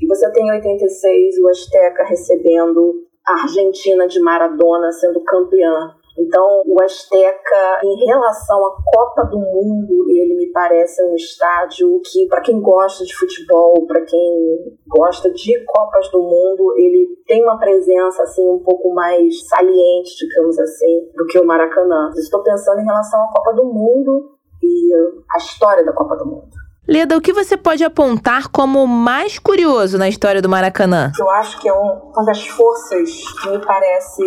E você tem em 86 o Azteca recebendo a Argentina de Maradona sendo campeã então, o Azteca, em relação à Copa do Mundo, ele me parece um estádio que, para quem gosta de futebol, para quem gosta de Copas do Mundo, ele tem uma presença assim um pouco mais saliente, digamos assim, do que o Maracanã. Estou pensando em relação à Copa do Mundo e a história da Copa do Mundo. Leda, o que você pode apontar como mais curioso na história do Maracanã? Eu acho que é uma das forças que me parece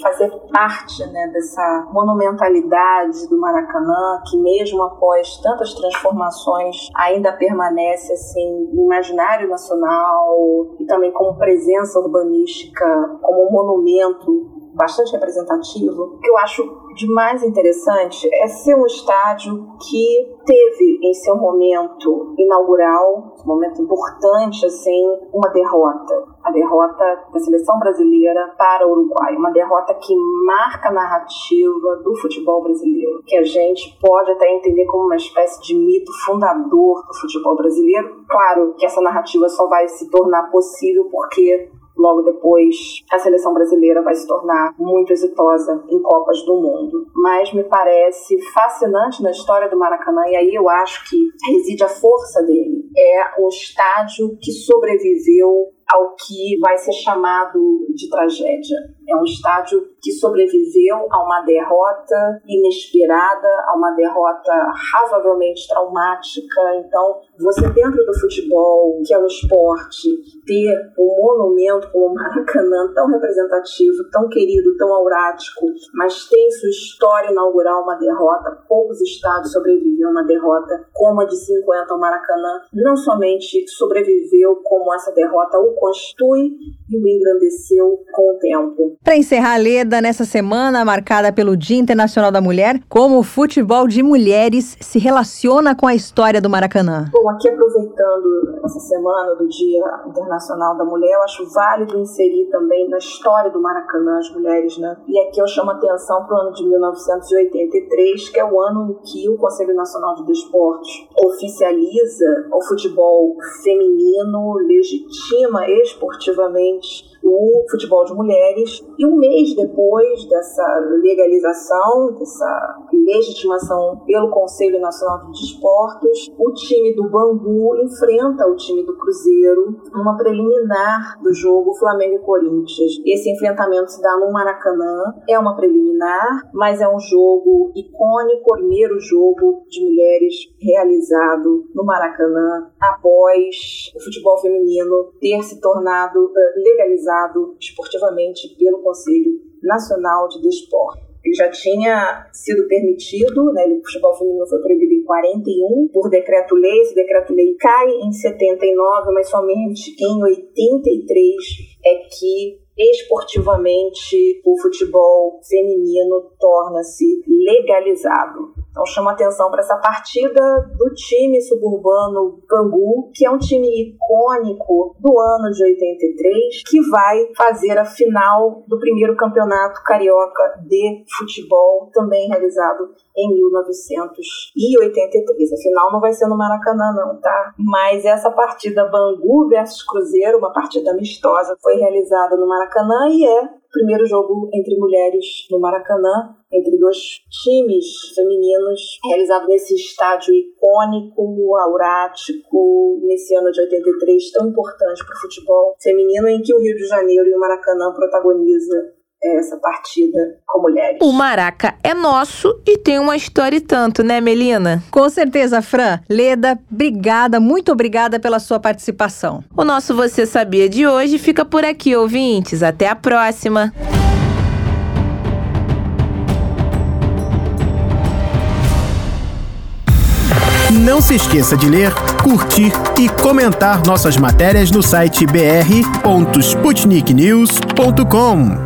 fazer parte né, dessa monumentalidade do Maracanã, que mesmo após tantas transformações ainda permanece assim no imaginário nacional e também como presença urbanística, como um monumento bastante representativo. O que eu acho de mais interessante é ser um estádio que teve em seu momento inaugural, momento importante, assim, uma derrota. A derrota da seleção brasileira para o Uruguai. Uma derrota que marca a narrativa do futebol brasileiro, que a gente pode até entender como uma espécie de mito fundador do futebol brasileiro. Claro que essa narrativa só vai se tornar possível porque Logo depois, a seleção brasileira vai se tornar muito exitosa em Copas do Mundo. Mas me parece fascinante na história do Maracanã, e aí eu acho que reside a força dele. É um estádio que sobreviveu ao que vai ser chamado de tragédia. É um estádio que sobreviveu a uma derrota inesperada, a uma derrota razoavelmente traumática. Então, você dentro do futebol, que é um esporte, ter um monumento como o Maracanã tão representativo, tão querido, tão aurático, mas tem sua história inaugural uma derrota, poucos estados sobreviveu a uma derrota como a de 50 ao Maracanã, não somente sobreviveu como essa derrota o constitui e o engrandeceu com o tempo. Para encerrar a leda nessa semana marcada pelo Dia Internacional da Mulher, como o futebol de mulheres se relaciona com a história do Maracanã? Bom, aqui aproveitando essa semana do Dia Internacional da Mulher, eu acho válido inserir também na história do Maracanã as mulheres, né? E aqui eu chamo atenção para o ano de 1983, que é o ano em que o Conselho Nacional de Desportos oficializa o futebol feminino, legitima esportivamente o futebol de mulheres. E um mês depois dessa legalização, dessa legitimação pelo Conselho Nacional de Desportos, o time do Bangu enfrenta o time do Cruzeiro numa preliminar do jogo Flamengo e Corinthians. Esse enfrentamento se dá no Maracanã, é uma preliminar, mas é um jogo icônico, primeiro jogo de mulheres realizado no Maracanã após o futebol feminino ter se tornado uh, esportivamente pelo Conselho Nacional de Desporto. Ele já tinha sido permitido, né, o futebol feminino foi proibido em 41 por decreto-lei, esse decreto-lei cai em 79, mas somente em 83 é que esportivamente o futebol feminino torna-se legalizado. Então chama atenção para essa partida do time suburbano Bangu, que é um time icônico do ano de 83, que vai fazer a final do primeiro campeonato carioca de futebol, também realizado em 1983. A final não vai ser no Maracanã, não, tá? Mas essa partida Bangu versus Cruzeiro, uma partida amistosa, foi realizada no Maracanã e é o primeiro jogo entre mulheres no Maracanã entre dois times femininos, realizado nesse estádio icônico, aurático, nesse ano de 83, tão importante para o futebol feminino, em que o Rio de Janeiro e o Maracanã protagoniza essa partida com mulheres. O Maraca é nosso e tem uma história e tanto, né, Melina? Com certeza, Fran. Leda, obrigada, muito obrigada pela sua participação. O nosso Você Sabia de hoje fica por aqui, ouvintes. Até a próxima. Não se esqueça de ler, curtir e comentar nossas matérias no site br.sputniknews.com.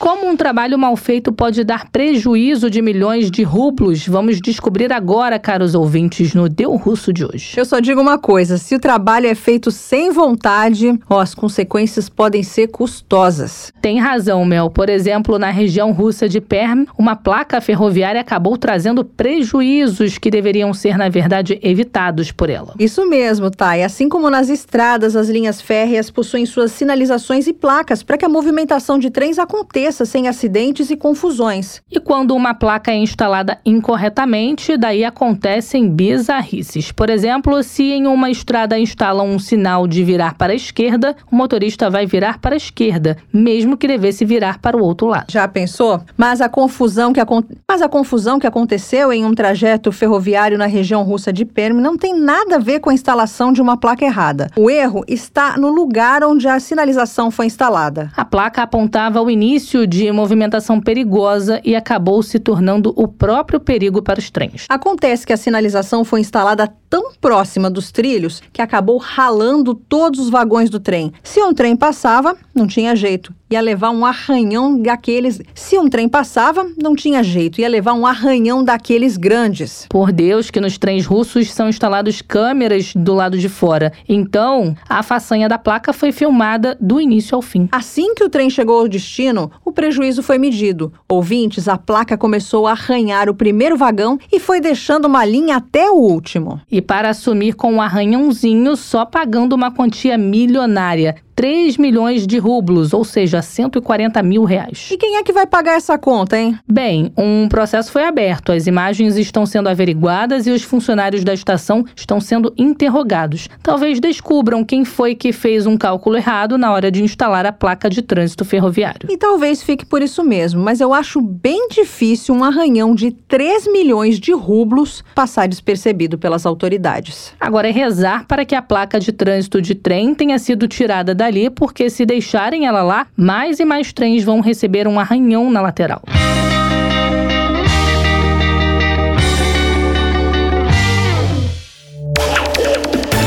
Como um trabalho mal feito pode dar prejuízo de milhões de rublos? Vamos descobrir agora, caros ouvintes, no Deu Russo de hoje. Eu só digo uma coisa: se o trabalho é feito sem vontade, ó, as consequências podem ser custosas. Tem razão, Mel. Por exemplo, na região russa de Perm, uma placa ferroviária acabou trazendo prejuízos que deveriam ser, na verdade, evitados por ela. Isso mesmo, Thay. Assim como nas estradas, as linhas férreas possuem suas sinalizações e placas para que a movimentação de trens aconteça aconteça sem acidentes e confusões. E quando uma placa é instalada incorretamente, daí acontecem bizarrices. Por exemplo, se em uma estrada instalam um sinal de virar para a esquerda, o motorista vai virar para a esquerda, mesmo que devesse virar para o outro lado. Já pensou? Mas a confusão que, Mas a confusão que aconteceu em um trajeto ferroviário na região russa de Perm não tem nada a ver com a instalação de uma placa errada. O erro está no lugar onde a sinalização foi instalada. A placa apontava o início início de movimentação perigosa e acabou se tornando o próprio perigo para os trens. Acontece que a sinalização foi instalada tão próxima dos trilhos que acabou ralando todos os vagões do trem. Se um trem passava, não tinha jeito ia levar um arranhão daqueles. Se um trem passava, não tinha jeito, ia levar um arranhão daqueles grandes. Por Deus, que nos trens russos são instalados câmeras do lado de fora. Então, a façanha da placa foi filmada do início ao fim. Assim que o trem chegou ao destino, o prejuízo foi medido. Ouvintes, a placa começou a arranhar o primeiro vagão e foi deixando uma linha até o último. E para assumir com um arranhãozinho, só pagando uma quantia milionária. 3 milhões de rublos, ou seja, 140 mil reais. E quem é que vai pagar essa conta, hein? Bem, um processo foi aberto, as imagens estão sendo averiguadas e os funcionários da estação estão sendo interrogados. Talvez descubram quem foi que fez um cálculo errado na hora de instalar a placa de trânsito ferroviário. E talvez fique por isso mesmo, mas eu acho bem difícil um arranhão de 3 milhões de rublos passar despercebido pelas autoridades. Agora é rezar para que a placa de trânsito de trem tenha sido tirada da dali, porque se deixarem ela lá, mais e mais trens vão receber um arranhão na lateral.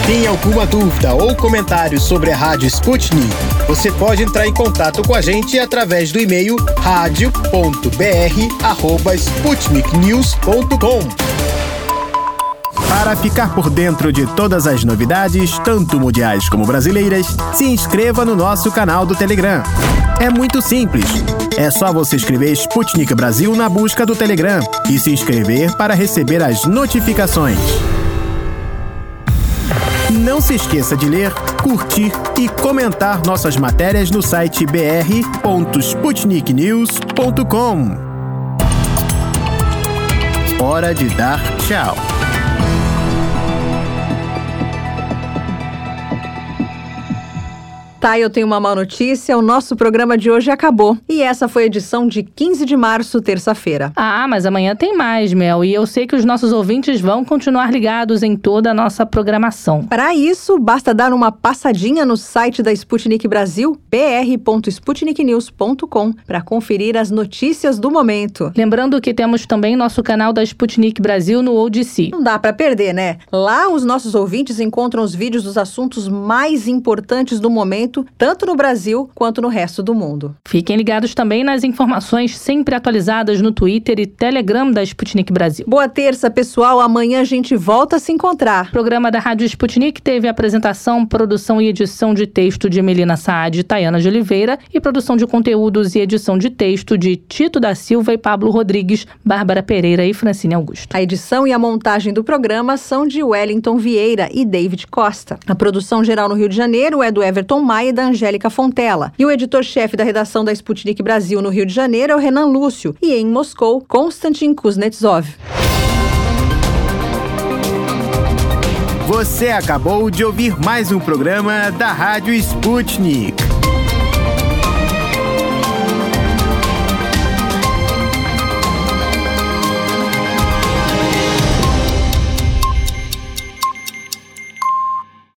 Tem alguma dúvida ou comentário sobre a Rádio Sputnik? Você pode entrar em contato com a gente através do e-mail radio.br@sputniknews.com. Para ficar por dentro de todas as novidades, tanto mundiais como brasileiras, se inscreva no nosso canal do Telegram. É muito simples. É só você escrever Sputnik Brasil na busca do Telegram e se inscrever para receber as notificações. Não se esqueça de ler, curtir e comentar nossas matérias no site br.sputniknews.com. Hora de dar tchau. Tá, eu tenho uma má notícia. O nosso programa de hoje acabou. E essa foi a edição de 15 de março, terça-feira. Ah, mas amanhã tem mais, Mel. E eu sei que os nossos ouvintes vão continuar ligados em toda a nossa programação. Para isso, basta dar uma passadinha no site da Sputnik Brasil, pr.sputniknews.com, para conferir as notícias do momento. Lembrando que temos também nosso canal da Sputnik Brasil no ODC. Não dá para perder, né? Lá os nossos ouvintes encontram os vídeos dos assuntos mais importantes do momento tanto no Brasil quanto no resto do mundo. Fiquem ligados também nas informações sempre atualizadas no Twitter e Telegram da Sputnik Brasil. Boa terça, pessoal. Amanhã a gente volta a se encontrar. O programa da Rádio Sputnik teve apresentação, produção e edição de texto de Melina Saad e Tayana de Oliveira e produção de conteúdos e edição de texto de Tito da Silva e Pablo Rodrigues, Bárbara Pereira e Francine Augusto. A edição e a montagem do programa são de Wellington Vieira e David Costa. A produção geral no Rio de Janeiro é do Everton E da Angélica Fontela. E o editor-chefe da redação da Sputnik Brasil no Rio de Janeiro é o Renan Lúcio. E em Moscou, Konstantin Kuznetsov. Você acabou de ouvir mais um programa da Rádio Sputnik.